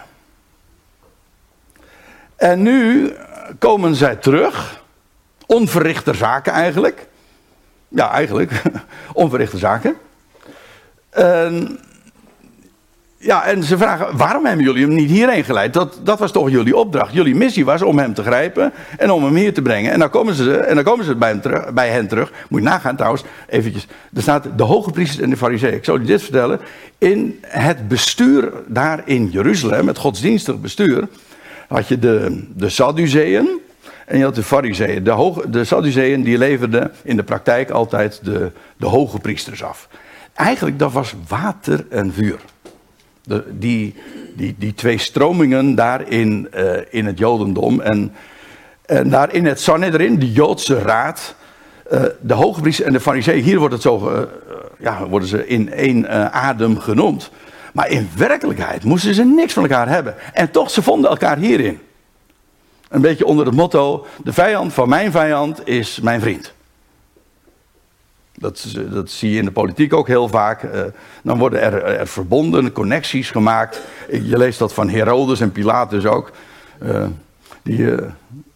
En nu komen zij terug. Onverrichte zaken eigenlijk. Ja, eigenlijk. Onverrichte zaken. En, ja, en ze vragen, waarom hebben jullie hem niet hierheen geleid? Dat, dat was toch jullie opdracht. Jullie missie was om hem te grijpen en om hem hier te brengen. En dan komen ze, en dan komen ze bij, hem terug, bij hen terug. Moet je nagaan trouwens, eventjes. Er staat de hoge priesters en de fariseeën. Ik zal je dit vertellen. In het bestuur daar in Jeruzalem, het godsdienstig bestuur had je de, de en je had de Fariseeën. De, hoge, de die leverden in de praktijk altijd de, de hoge priesters af. Eigenlijk dat was water en vuur. De, die, die, twee stromingen daar in, uh, in het Jodendom. En, en daar in het Sanhedrin, de Joodse raad. Uh, de hoge priesters en de Fariseeën, hier wordt het zo, uh, ja, worden ze in één adem genoemd. Maar in werkelijkheid moesten ze niks van elkaar hebben. En toch, ze vonden elkaar hierin. Een beetje onder het motto: de vijand van mijn vijand is mijn vriend. Dat, dat, zie je in de politiek ook heel vaak. dan worden er, er, verbonden, connecties gemaakt. Je leest dat van Herodes en Pilatus ook. die,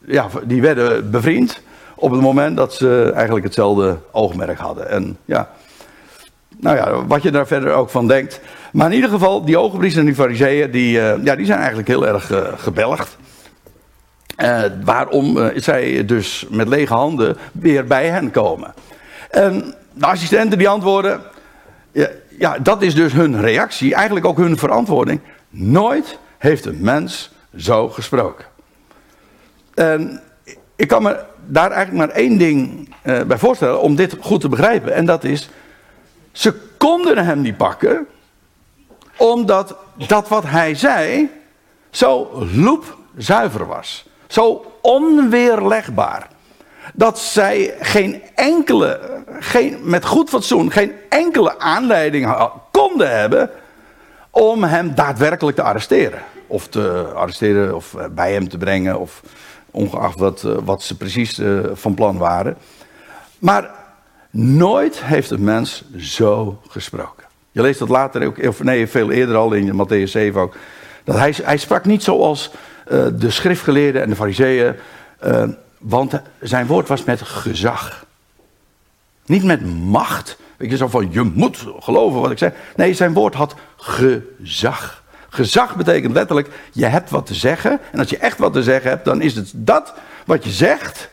ja, die werden bevriend op het moment dat ze eigenlijk hetzelfde oogmerk hadden. En ja, nou ja, wat je daar verder ook van denkt. Maar in ieder geval, die ogenpriesters en die fariseeën, die, ja, die zijn eigenlijk heel erg gebelgd. Waarom zij dus met lege handen weer bij hen komen. En de assistenten die antwoorden, ja, ja, dat is dus hun reactie, eigenlijk ook hun verantwoording. Nooit heeft een mens zo gesproken. En ik kan me daar eigenlijk maar één ding bij voorstellen om dit goed te begrijpen. En dat is, ze konden hem niet pakken, omdat dat wat hij zei zo loepzuiver was. Zo onweerlegbaar. Dat zij geen enkele, geen, met goed fatsoen, geen enkele aanleiding konden hebben om hem daadwerkelijk te arresteren. Of te arresteren of eh, bij hem te brengen, of ongeacht wat, eh, wat ze precies eh, van plan waren. Maar Nooit heeft een mens zo gesproken. Je leest dat later ook, of nee, veel eerder al in Matthäus 7 ook. Dat hij, hij sprak niet zoals de schriftgeleerden en de fariseeën, want zijn woord was met gezag. Niet met macht. Je, zo van je moet geloven wat ik zeg. Nee, zijn woord had gezag. Gezag betekent letterlijk, je hebt wat te zeggen. En als je echt wat te zeggen hebt, dan is het dat wat je zegt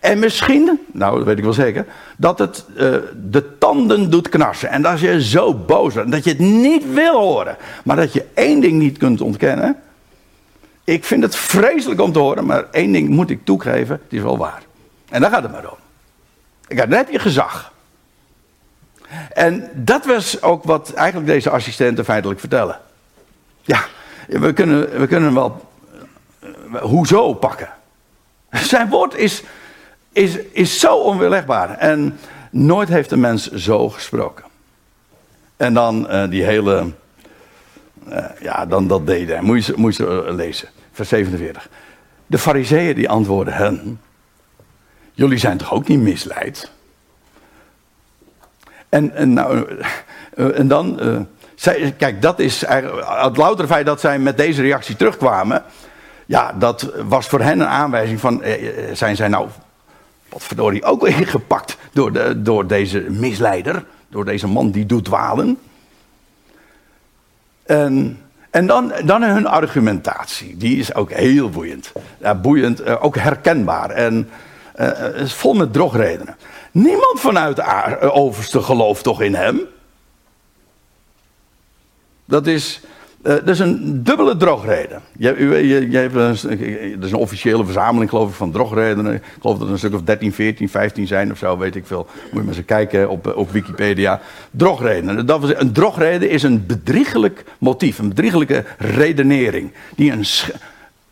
en misschien, nou dat weet ik wel zeker, dat het uh, de tanden doet knarsen. En dat je zo boos bent, dat je het niet wil horen. Maar dat je één ding niet kunt ontkennen. Ik vind het vreselijk om te horen, maar één ding moet ik toegeven, het is wel waar. En daar gaat het maar om. Kijk, dan heb je gezag. En dat was ook wat eigenlijk deze assistenten feitelijk vertellen. Ja, we kunnen, we kunnen wel uh, hoezo pakken. Zijn woord is is, is zo onweerlegbaar. En nooit heeft een mens zo gesproken. En dan uh, die hele. Uh, ja, dan dat deden. Moet je, moet je lezen. Vers 47. De fariseeën die antwoorden hen. Jullie zijn toch ook niet misleid? En, en, nou, en dan. Zij, kijk, dat is. Het louter feit dat zij met deze reactie terugkwamen. Ja, dat was voor hen een aanwijzing van. zijn zij nou wat verdorie ook ingepakt door, de, door deze misleider. Door deze man die doet dwalen. En, en dan, dan hun argumentatie. Die is ook heel boeiend. Ja, boeiend, eh, ook herkenbaar. En uh, is vol met drogredenen. Niemand vanuit de overste gelooft toch in hem? Dat is, uh, dat is een dubbele drogreden. Je, je, je hebt een, er is een officiële verzameling, geloof ik, van drogredenen. Ik geloof dat er een stuk of 13, 14, 15 zijn of zo, weet ik veel. Moet je maar eens kijken op, op Wikipedia. Drogredenen. Dat was, een drogreden is een bedriegelijk motief, een bedriegelijke redenering. Die een,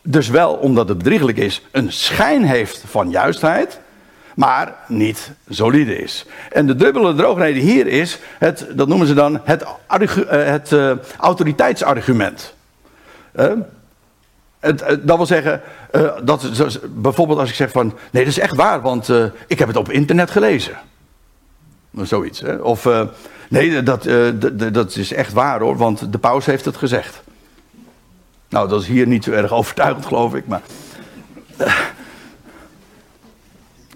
dus wel, omdat het bedriegelijk is, een schijn heeft van juistheid maar niet solide is. En de dubbele droogreden hier is, het, dat noemen ze dan het, eh, het uh, autoriteitsargument. Het, dat wil zeggen, dat, bijvoorbeeld als ik zeg van, nee dat is echt waar, want ik heb het op internet gelezen. Zoiets. Hè? Of, nee dat, dat is echt waar hoor, want de paus heeft het gezegd. Nou, dat is hier niet zo erg overtuigend geloof ik, maar...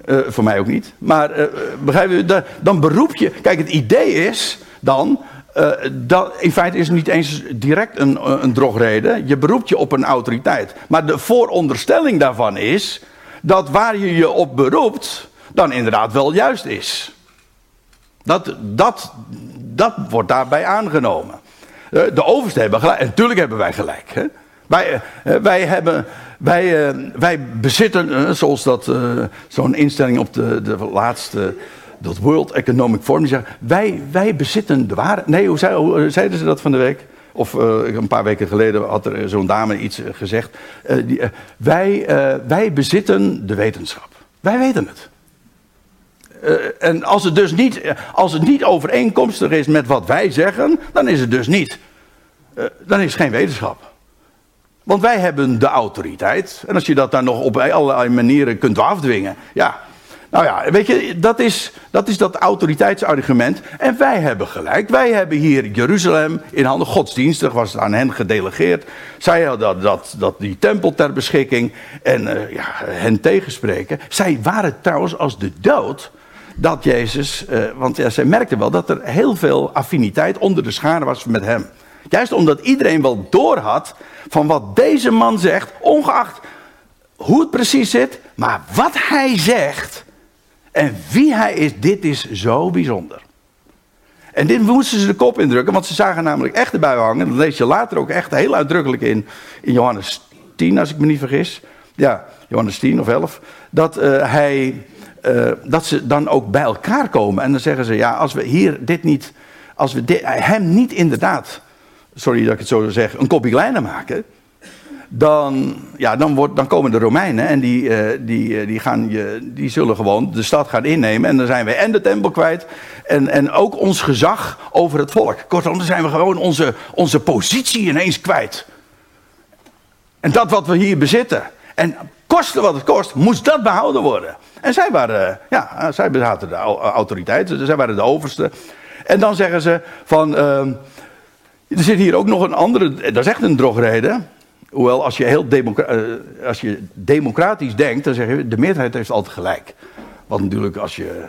Uh, voor mij ook niet. Maar uh, begrijp je, da, dan beroep je. Kijk, het idee is dan. Dat, in feite is het niet eens direct een, een drogreden. Je beroept je op een autoriteit. Maar de vooronderstelling daarvan is. dat waar je je op beroept. dan inderdaad wel juist is. Dat, dat, dat wordt daarbij aangenomen. de overste hebben gelijk. En natuurlijk hebben wij gelijk. Hè? Wij, wij hebben wij, uh, wij bezitten, zoals dat zo'n instelling op de, de laatste, dat World Economic Forum, die wij, wij bezitten de waarheid. Nee, hoe, zeiden ze dat van de week? Of een paar weken geleden had er zo'n dame iets gezegd. Die, wij, wij bezitten de wetenschap. Wij weten het. en als het dus niet, als het niet overeenkomstig is met wat wij zeggen, dan is het dus niet. dan is het geen wetenschap. Want wij hebben de autoriteit. En als je dat dan nog op allerlei manieren kunt afdwingen. Ja, Nou ja, weet je, dat is, dat is dat autoriteitsargument. En wij hebben gelijk. Wij hebben hier Jeruzalem in handen. Godsdienstig was het aan hen gedelegeerd. Zij hadden dat, dat, dat die tempel ter beschikking. En uh, ja, hen tegenspreken. Zij waren trouwens als de dood dat Jezus. Uh, want ja, zij merkten wel dat er heel veel affiniteit onder de schade was met hem. Juist omdat iedereen wel doorhad van wat deze man zegt, ongeacht hoe het precies zit, maar wat hij zegt en wie hij is, dit is zo bijzonder. En dit moesten ze de kop indrukken, want ze zagen namelijk echt erbij hangen. Dat lees je later ook echt heel uitdrukkelijk in, in Johannes 10, als ik me niet vergis. Ja, Johannes 10 of 11. Dat, uh, hij, uh, dat ze dan ook bij elkaar komen. En dan zeggen ze, ja, als we hier dit niet, als we hem niet inderdaad, sorry dat ik het zo zeg, een kopje kleiner maken dan, ja, dan, wordt, dan komen de Romeinen en die, uh, die, uh, die, gaan je, die zullen gewoon de stad gaan innemen. En dan zijn we en de tempel kwijt en, en ook ons gezag over het volk. Kortom, dan zijn we gewoon onze, onze positie ineens kwijt. En dat wat we hier bezitten. En koste wat het kost, moest dat behouden worden. En zij waren, ja, zij bezaten de autoriteit, zij waren de overste. En dan zeggen ze van, uh, er zit hier ook nog een andere, dat is echt een drogreden. Hoewel, als je, heel je democratisch denkt, dan zeg je, de meerderheid heeft altijd gelijk. Want natuurlijk, als je.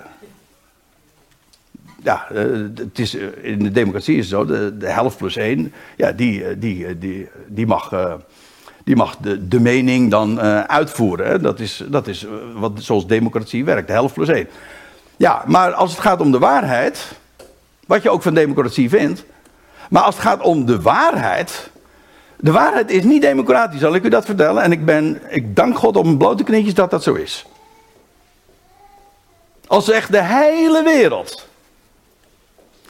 Ja, uh, het is, in de democratie is het zo, de, de helft plus één, ja, die, die, die, die mag, die mag de, de mening dan uitvoeren. Dat is, dat is wat, zoals democratie werkt, de helft plus één. Ja, maar als het gaat om de waarheid, wat je ook van democratie vindt, maar als het gaat om de waarheid, de waarheid is niet democratisch, zal ik u dat vertellen. En ik, ben, ik dank God op mijn blote knietjes dat dat zo is. Als echt de hele wereld.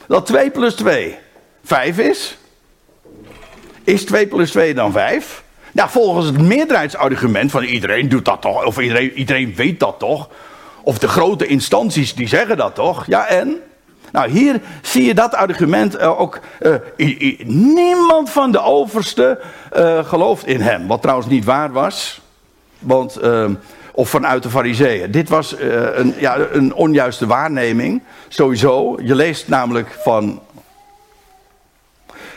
Dat 2 plus 2 5 is. Is 2 plus 2 dan 5? Nou, volgens het meerderheidsargument van iedereen doet dat toch. Of iedereen, iedereen weet dat toch. Of de grote instanties die zeggen dat toch. Ja, en? Nou, hier zie je dat argument uh, ook. I, niemand van de overste uh, gelooft in hem. Wat trouwens niet waar was. Want, of vanuit de fariseeën. Dit was een, ja, een onjuiste waarneming. Sowieso. Je leest namelijk van.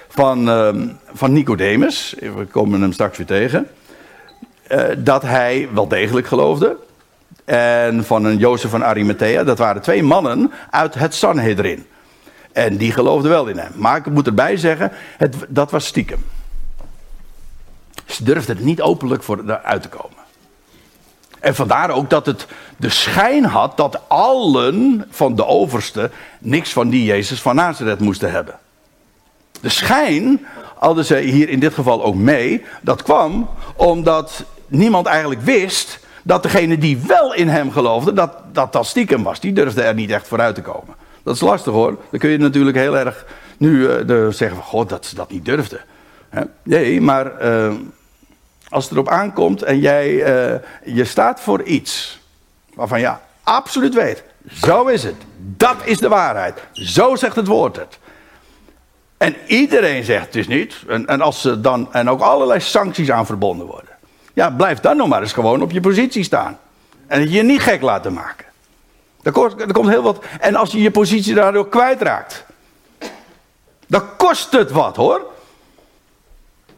Van, ehm, van Nicodemus. We komen hem straks weer tegen. dat hij wel degelijk geloofde en van een Jozef van Arimathea. Dat waren twee mannen uit het Sanhedrin. En die geloofden wel in hem. Maar ik moet erbij zeggen, het, dat was stiekem. Ze durfden het niet openlijk voor uit te komen. En vandaar ook dat het de schijn had dat allen van de overste niks van die Jezus van Nazareth moesten hebben. De schijn hadden ze hier in dit geval ook mee. Dat kwam omdat niemand eigenlijk wist dat degene die wel in hem geloofde, dat, dat stiekem was. Die durfde er niet echt vooruit te komen. Dat is lastig hoor. Dan kun je natuurlijk heel erg nu uh, zeggen van, god, dat ze dat niet durfde. Nee, maar uh, als het erop aankomt en jij, uh, je staat voor iets waarvan je absoluut weet, zo is het. Dat is de waarheid. Zo zegt het woord het. En iedereen zegt het is niet. En, en, als ze dan, en ook allerlei sancties aan verbonden worden. Ja, blijf dan nog maar eens gewoon op je positie staan. En je niet gek laten maken. Er komt, komt heel wat. En als je je positie daardoor kwijtraakt. Dan kost het wat hoor.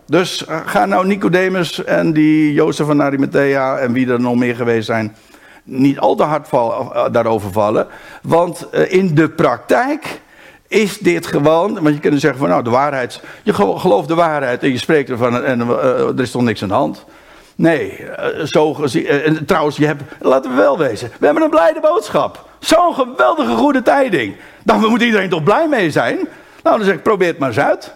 Dus uh, ga nou Nicodemus en die Jozef van Arimathea en wie er nog meer geweest zijn. niet al te hard val, uh, daarover vallen. Want uh, in de praktijk is dit gewoon. Want je kunt zeggen van nou de waarheid. Je gelooft de waarheid en je spreekt ervan en er is toch niks aan de hand. Nee, eh, zo gezien. Eh, en trouwens, je hebt, laten we wel wezen. We hebben een blijde boodschap. Zo'n geweldige goede tijding. Dan moet iedereen toch blij mee zijn? Nou, dan zeg ik, probeer het maar eens uit.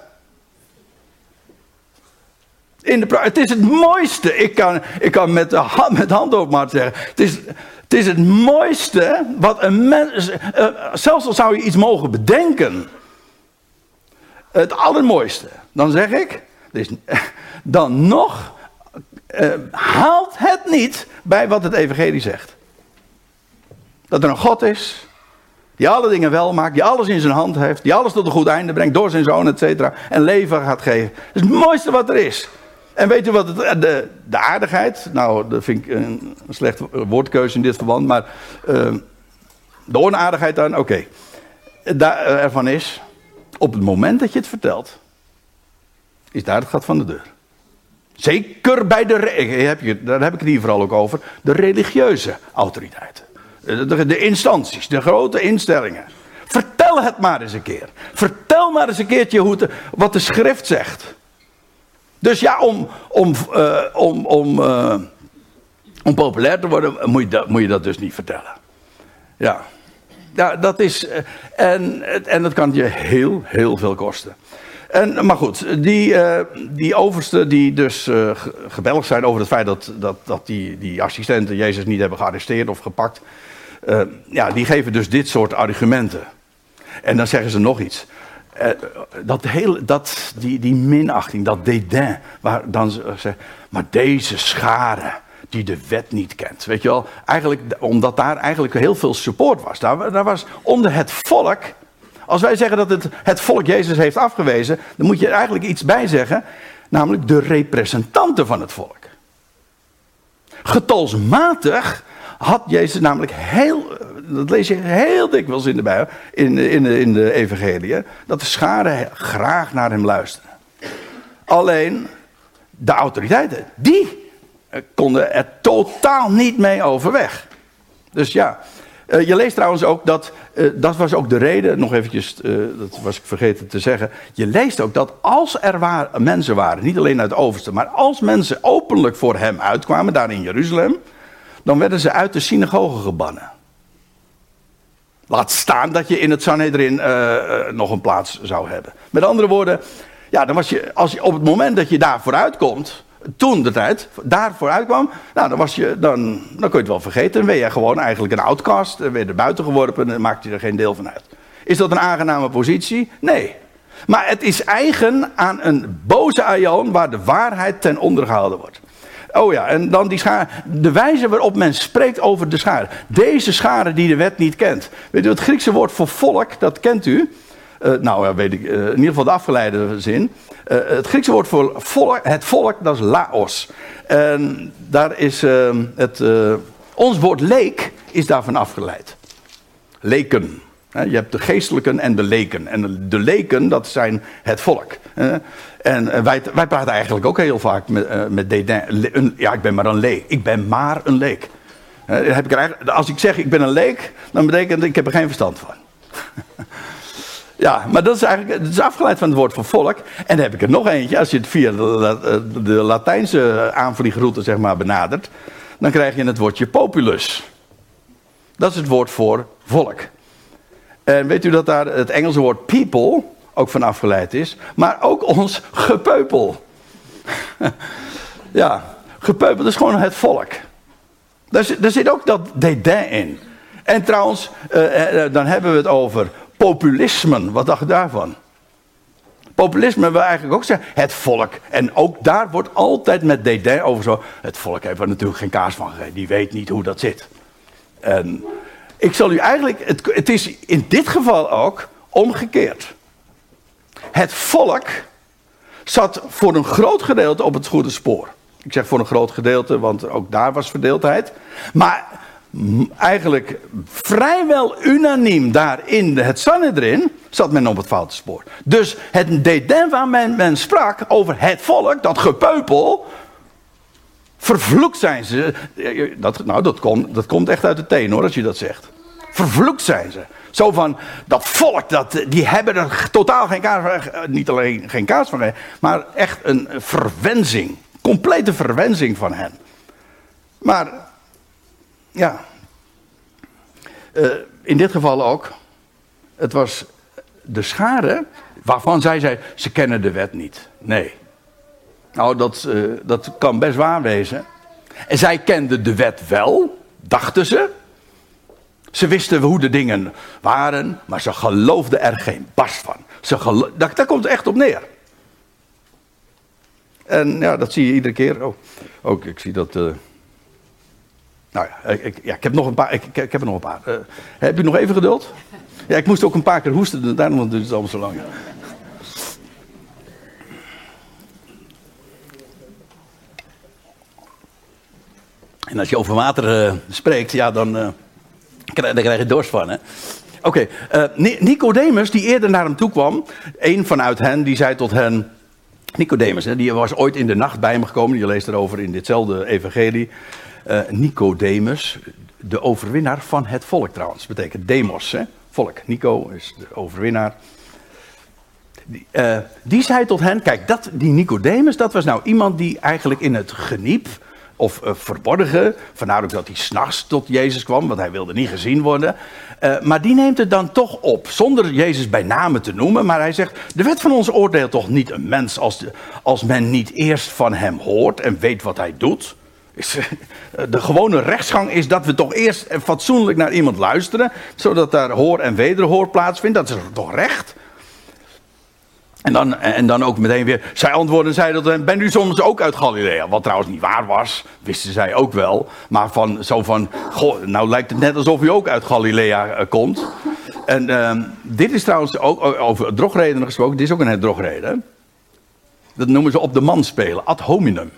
In de, het is het mooiste. Ik kan, ik kan met, hand, met hand op maar zeggen. Het is, het is het mooiste wat een mens. Uh, zelfs al zou je iets mogen bedenken. Het allermooiste. Dan zeg ik. Dan nog uh, haalt het niet bij wat het evangelie zegt. Dat er een God is, die alle dingen wel maakt, die alles in zijn hand heeft, die alles tot een goed einde brengt door zijn zoon, et cetera, en leven gaat geven. Dat is het mooiste wat er is. En weet u wat het, de, de aardigheid, nou dat vind ik een, slechte woordkeuze in dit verband, maar uh, de onaardigheid dan, oké, daar ervan is, op het moment dat je het vertelt, is daar het gat van de deur. Zeker bij de, heb je, daar heb ik het hier vooral ook over, de religieuze autoriteiten. De, de, instanties, de grote instellingen. Vertel het maar eens een keer. Vertel maar eens een keertje hoe wat de schrift zegt. Dus ja, om, om, uh, om, om, uh, om populair te worden, moet je, dat, moet je dat dus niet vertellen. Ja, ja dat is. Uh, en, en dat kan je heel, heel veel kosten. En, maar goed, die, uh, die oversten die dus uh, gebelgd zijn over het feit dat, dat, dat die, die assistenten Jezus niet hebben gearresteerd of gepakt. Uh, ja, die geven dus dit soort argumenten. En dan zeggen ze nog iets. dat hele, dat, die, die minachting, dat dédain, waar dan ze zeggen, maar deze schare die de wet niet kent. Weet je wel, eigenlijk, omdat daar eigenlijk heel veel support was. Daar was onder het volk als wij zeggen dat het, het volk Jezus heeft afgewezen, dan moet je er eigenlijk iets bij zeggen, namelijk de representanten van het volk. Getalsmatig had Jezus namelijk heel, dat lees je heel dikwijls in de Bijbel, in, in, in de evangelie, dat de scharen graag naar hem luisteren. Alleen de autoriteiten, die konden er totaal niet mee overweg. Dus ja, uh, je leest trouwens ook dat, uh, dat was ook de reden, nog eventjes, uh, dat was ik vergeten te zeggen. Je leest ook dat als er mensen waren, niet alleen uit het overste, maar als mensen openlijk voor hem uitkwamen, daar in Jeruzalem, dan werden ze uit de synagoge gebannen. Laat staan dat je in het Sanhedrin nog een plaats zou hebben. Met andere woorden, ja, dan was je, als je op het moment dat je daar vooruit komt, toen de tijd daar vooruit kwam, nou, dan, was je, dan, dan kon je het wel vergeten. Dan ben je gewoon eigenlijk een outcast. Dan ben je er buiten geworpen en maakte je er geen deel van uit. Is dat een aangename positie? Nee. Maar het is eigen aan een boze aion waar de waarheid ten onder gehouden wordt. Oh ja, en dan die schade. De wijze waarop men spreekt over de schade. Deze schade die de wet niet kent. Weet u, het Griekse woord voor volk, dat kent u. Uh, nou ja, weet ik, uh, in ieder geval de afgeleide zin. Uh, het Griekse woord voor volk, het volk, dat is laos. En daar is het, ons woord leek is daarvan afgeleid. Leken. Je hebt de geestelijken en de leken. En de leken, dat zijn het volk. En wij, wij praten eigenlijk ook heel vaak met, met. Ja, ik ben maar een leek. Ik ben maar een leek. Heb ik er als ik zeg ik ben een leek, dan betekent dat ik heb er geen verstand van. Ja, maar dat is eigenlijk dat is afgeleid van het woord van volk. En dan heb ik er nog eentje. Als je het via de, Latijnse aanvliegroute zeg maar, benadert, dan krijg je het woordje populus. Dat is het woord voor volk. En weet u dat daar het Engelse woord people ook van afgeleid is, maar ook ons gepeupel. ja, gepeupel is gewoon het volk. Daar zit, daar zit ook dat dédain in. En trouwens, uh, uh, dan hebben we het over populisme. Wat dacht je daarvan? Populisme wil eigenlijk ook zeggen het volk. En ook daar wordt altijd met dédain over zo. Het volk heeft er natuurlijk geen kaas van gegeten. Die weet niet hoe dat zit. En ik zal u eigenlijk. Het, het is in dit geval ook omgekeerd. Het volk zat voor een groot gedeelte op het goede spoor. Ik zeg voor een groot gedeelte, want ook daar was verdeeldheid. Maar eigenlijk vrijwel unaniem daar in het Sanhedrin zat men op het foute spoor. Dus het dédain waar men, men sprak over het volk, dat gepeupel, vervloekt zijn ze. Dat, nou, dat komt, dat komt echt uit de teen hoor, als je dat zegt. Vervloekt zijn ze. Zo van, dat volk, dat, die hebben er totaal geen kaas van, niet alleen geen kaas van, maar echt een verwensing. Complete verwensing van hen. Maar ja. Uh, in dit geval ook. Het was de schade waarvan zij zei: ze kennen de wet niet. Nee. Nou, dat, uh, dat kan best waar wezen. En zij kenden de wet wel, dachten ze. Ze wisten hoe de dingen waren, maar ze geloofden er geen barst van. Ze daar, komt echt op neer. En ja, dat zie je iedere keer. Oh, ook, ik zie dat. Uh, nou ja, ik, ja, ik heb nog een paar. Ik, ik, heb er nog een paar. Uh, heb je nog even geduld? Ja, ik moest ook een paar keer hoesten, daarom duurt het allemaal zo lang. En als je over water uh, spreekt, ja, dan, uh, krijg, dan krijg je dorst van. Oké, okay, Nicodemus, die eerder naar hem toe kwam, een vanuit hen, die zei tot hen... Nicodemus, hè, die was ooit in de nacht bij hem gekomen, je leest erover in ditzelfde evangelie. Nicodemus, de overwinnaar van het volk trouwens, betekent demos, hè? volk. Nico is de overwinnaar. Die, uh, die zei tot hen, kijk, dat, die Nicodemus, dat was nou iemand die eigenlijk in het geniep of uh, verborgen, vandaar ook dat hij s'nachts tot Jezus kwam, want hij wilde niet gezien worden. Maar die neemt het dan toch op, zonder Jezus bij name te noemen. Maar hij zegt, de wet van ons oordeelt toch niet een mens als, als men niet eerst van hem hoort en weet wat hij doet. De gewone rechtsgang is dat we toch eerst fatsoenlijk naar iemand luisteren, zodat daar hoor en wederhoor plaatsvindt. Dat is toch recht? En dan, en dan ook meteen weer, zij antwoorden zij dat, ben u soms ook uit Galilea? Wat trouwens niet waar was, wisten zij ook wel. Maar van, zo van, nou lijkt het net alsof u ook uit Galilea uh, komt. En uh, dit is trouwens ook over drogreden gesproken, dit is ook een drogreden. Dat noemen ze op de man spelen, ad hominem.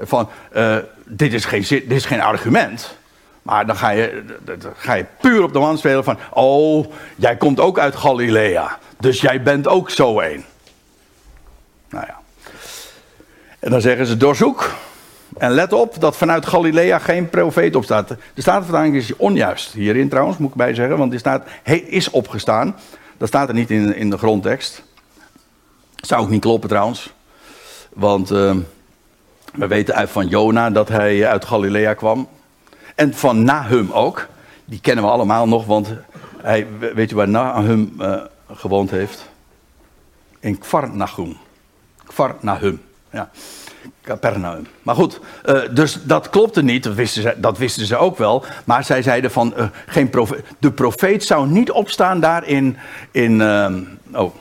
Van, uh, dit, is geen, dit is geen argument. Maar dan ga je, dan ga je puur op de man spelen van, oh, jij komt ook uit Galilea. Dus jij bent ook zo een. Nou ja. En dan zeggen ze doorzoek. En let op dat vanuit Galilea geen profeet opstaat. De Statenvertaling is onjuist. Hierin trouwens, moet ik bij zeggen. Want die staat, is opgestaan. Dat staat er niet in, in de grondtekst. Zou ook niet kloppen trouwens. Want uh, we weten van Jona dat hij uit Galilea kwam. En van Nahum ook. Die kennen we allemaal nog, want hij, weet je waar Nahum uh, gewoond heeft? In Kvarnachum. Kvarnahum, ja. Capernaum. Maar goed, uh, dus dat klopte niet, dat wisten, ze, dat wisten ze ook wel. Maar zij zeiden van, uh, geen de profeet zou niet opstaan daar in, in oh,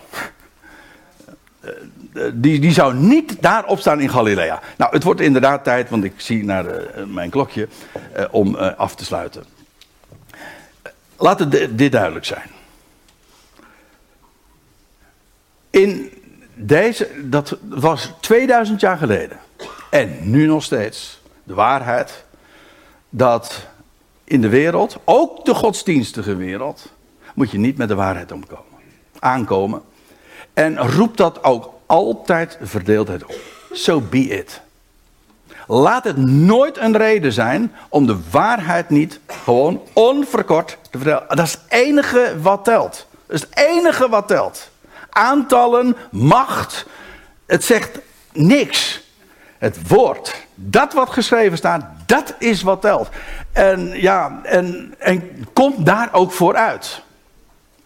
die, die zou niet daar opstaan in Galilea. Nou, het wordt inderdaad tijd, want ik zie naar uh, mijn klokje, uh, om af te sluiten. Laat het dit duidelijk zijn. In deze, dat was 2000 jaar geleden. En nu nog steeds de waarheid dat in de wereld, ook de godsdienstige wereld, moet je niet met de waarheid omkomen, aankomen. En roep dat ook altijd verdeeldheid op. So be it. Laat het nooit een reden zijn om de waarheid niet gewoon onverkort te vertellen. Dat is het enige wat telt. Dat is het enige wat telt. Aantallen, macht, het zegt niks. Het woord, dat wat geschreven staat, dat is wat telt. En ja, en, en komt daar ook vooruit.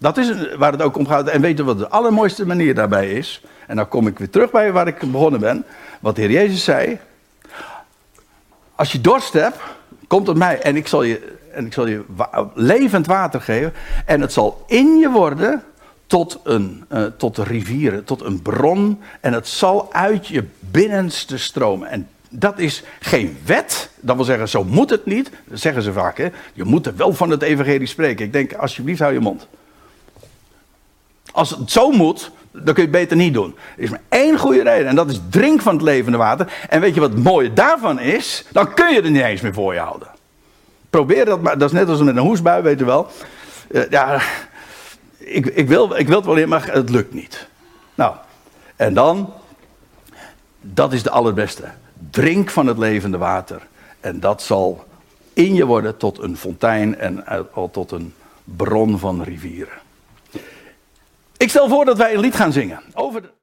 Dat is waar het ook om gaat. En weet je wat de allermooiste manier daarbij is? En dan kom ik weer terug bij waar ik begonnen ben. Wat de Heer Jezus zei. Als je dorst hebt, kom tot mij en ik zal je, en ik zal je levend water geven. En het zal in je worden tot een uh, tot rivieren, tot een bron. En het zal uit je binnenste stromen. En dat is geen wet. Dat wil zeggen, zo moet het niet. Dat zeggen ze vaak. Hè? Je moet er wel van het evangelie spreken. Ik denk, alsjeblieft, hou je mond. Als het zo moet, dan kun je het beter niet doen. Er is maar één goede reden en dat is drink van het levende water. En weet je wat het mooie daarvan is? Dan kun je er niet eens meer voor je houden. Probeer dat maar, dat is net als met een hoesbui, weet je wel. Uh, ja, ik, ik, wil, ik wil het wel in, maar het lukt niet. Nou, en dan, dat is de allerbeste. Drink van het levende water. En dat zal in je worden tot een fontein en tot een bron van rivieren. Ik stel voor dat wij een lied gaan zingen. Over de...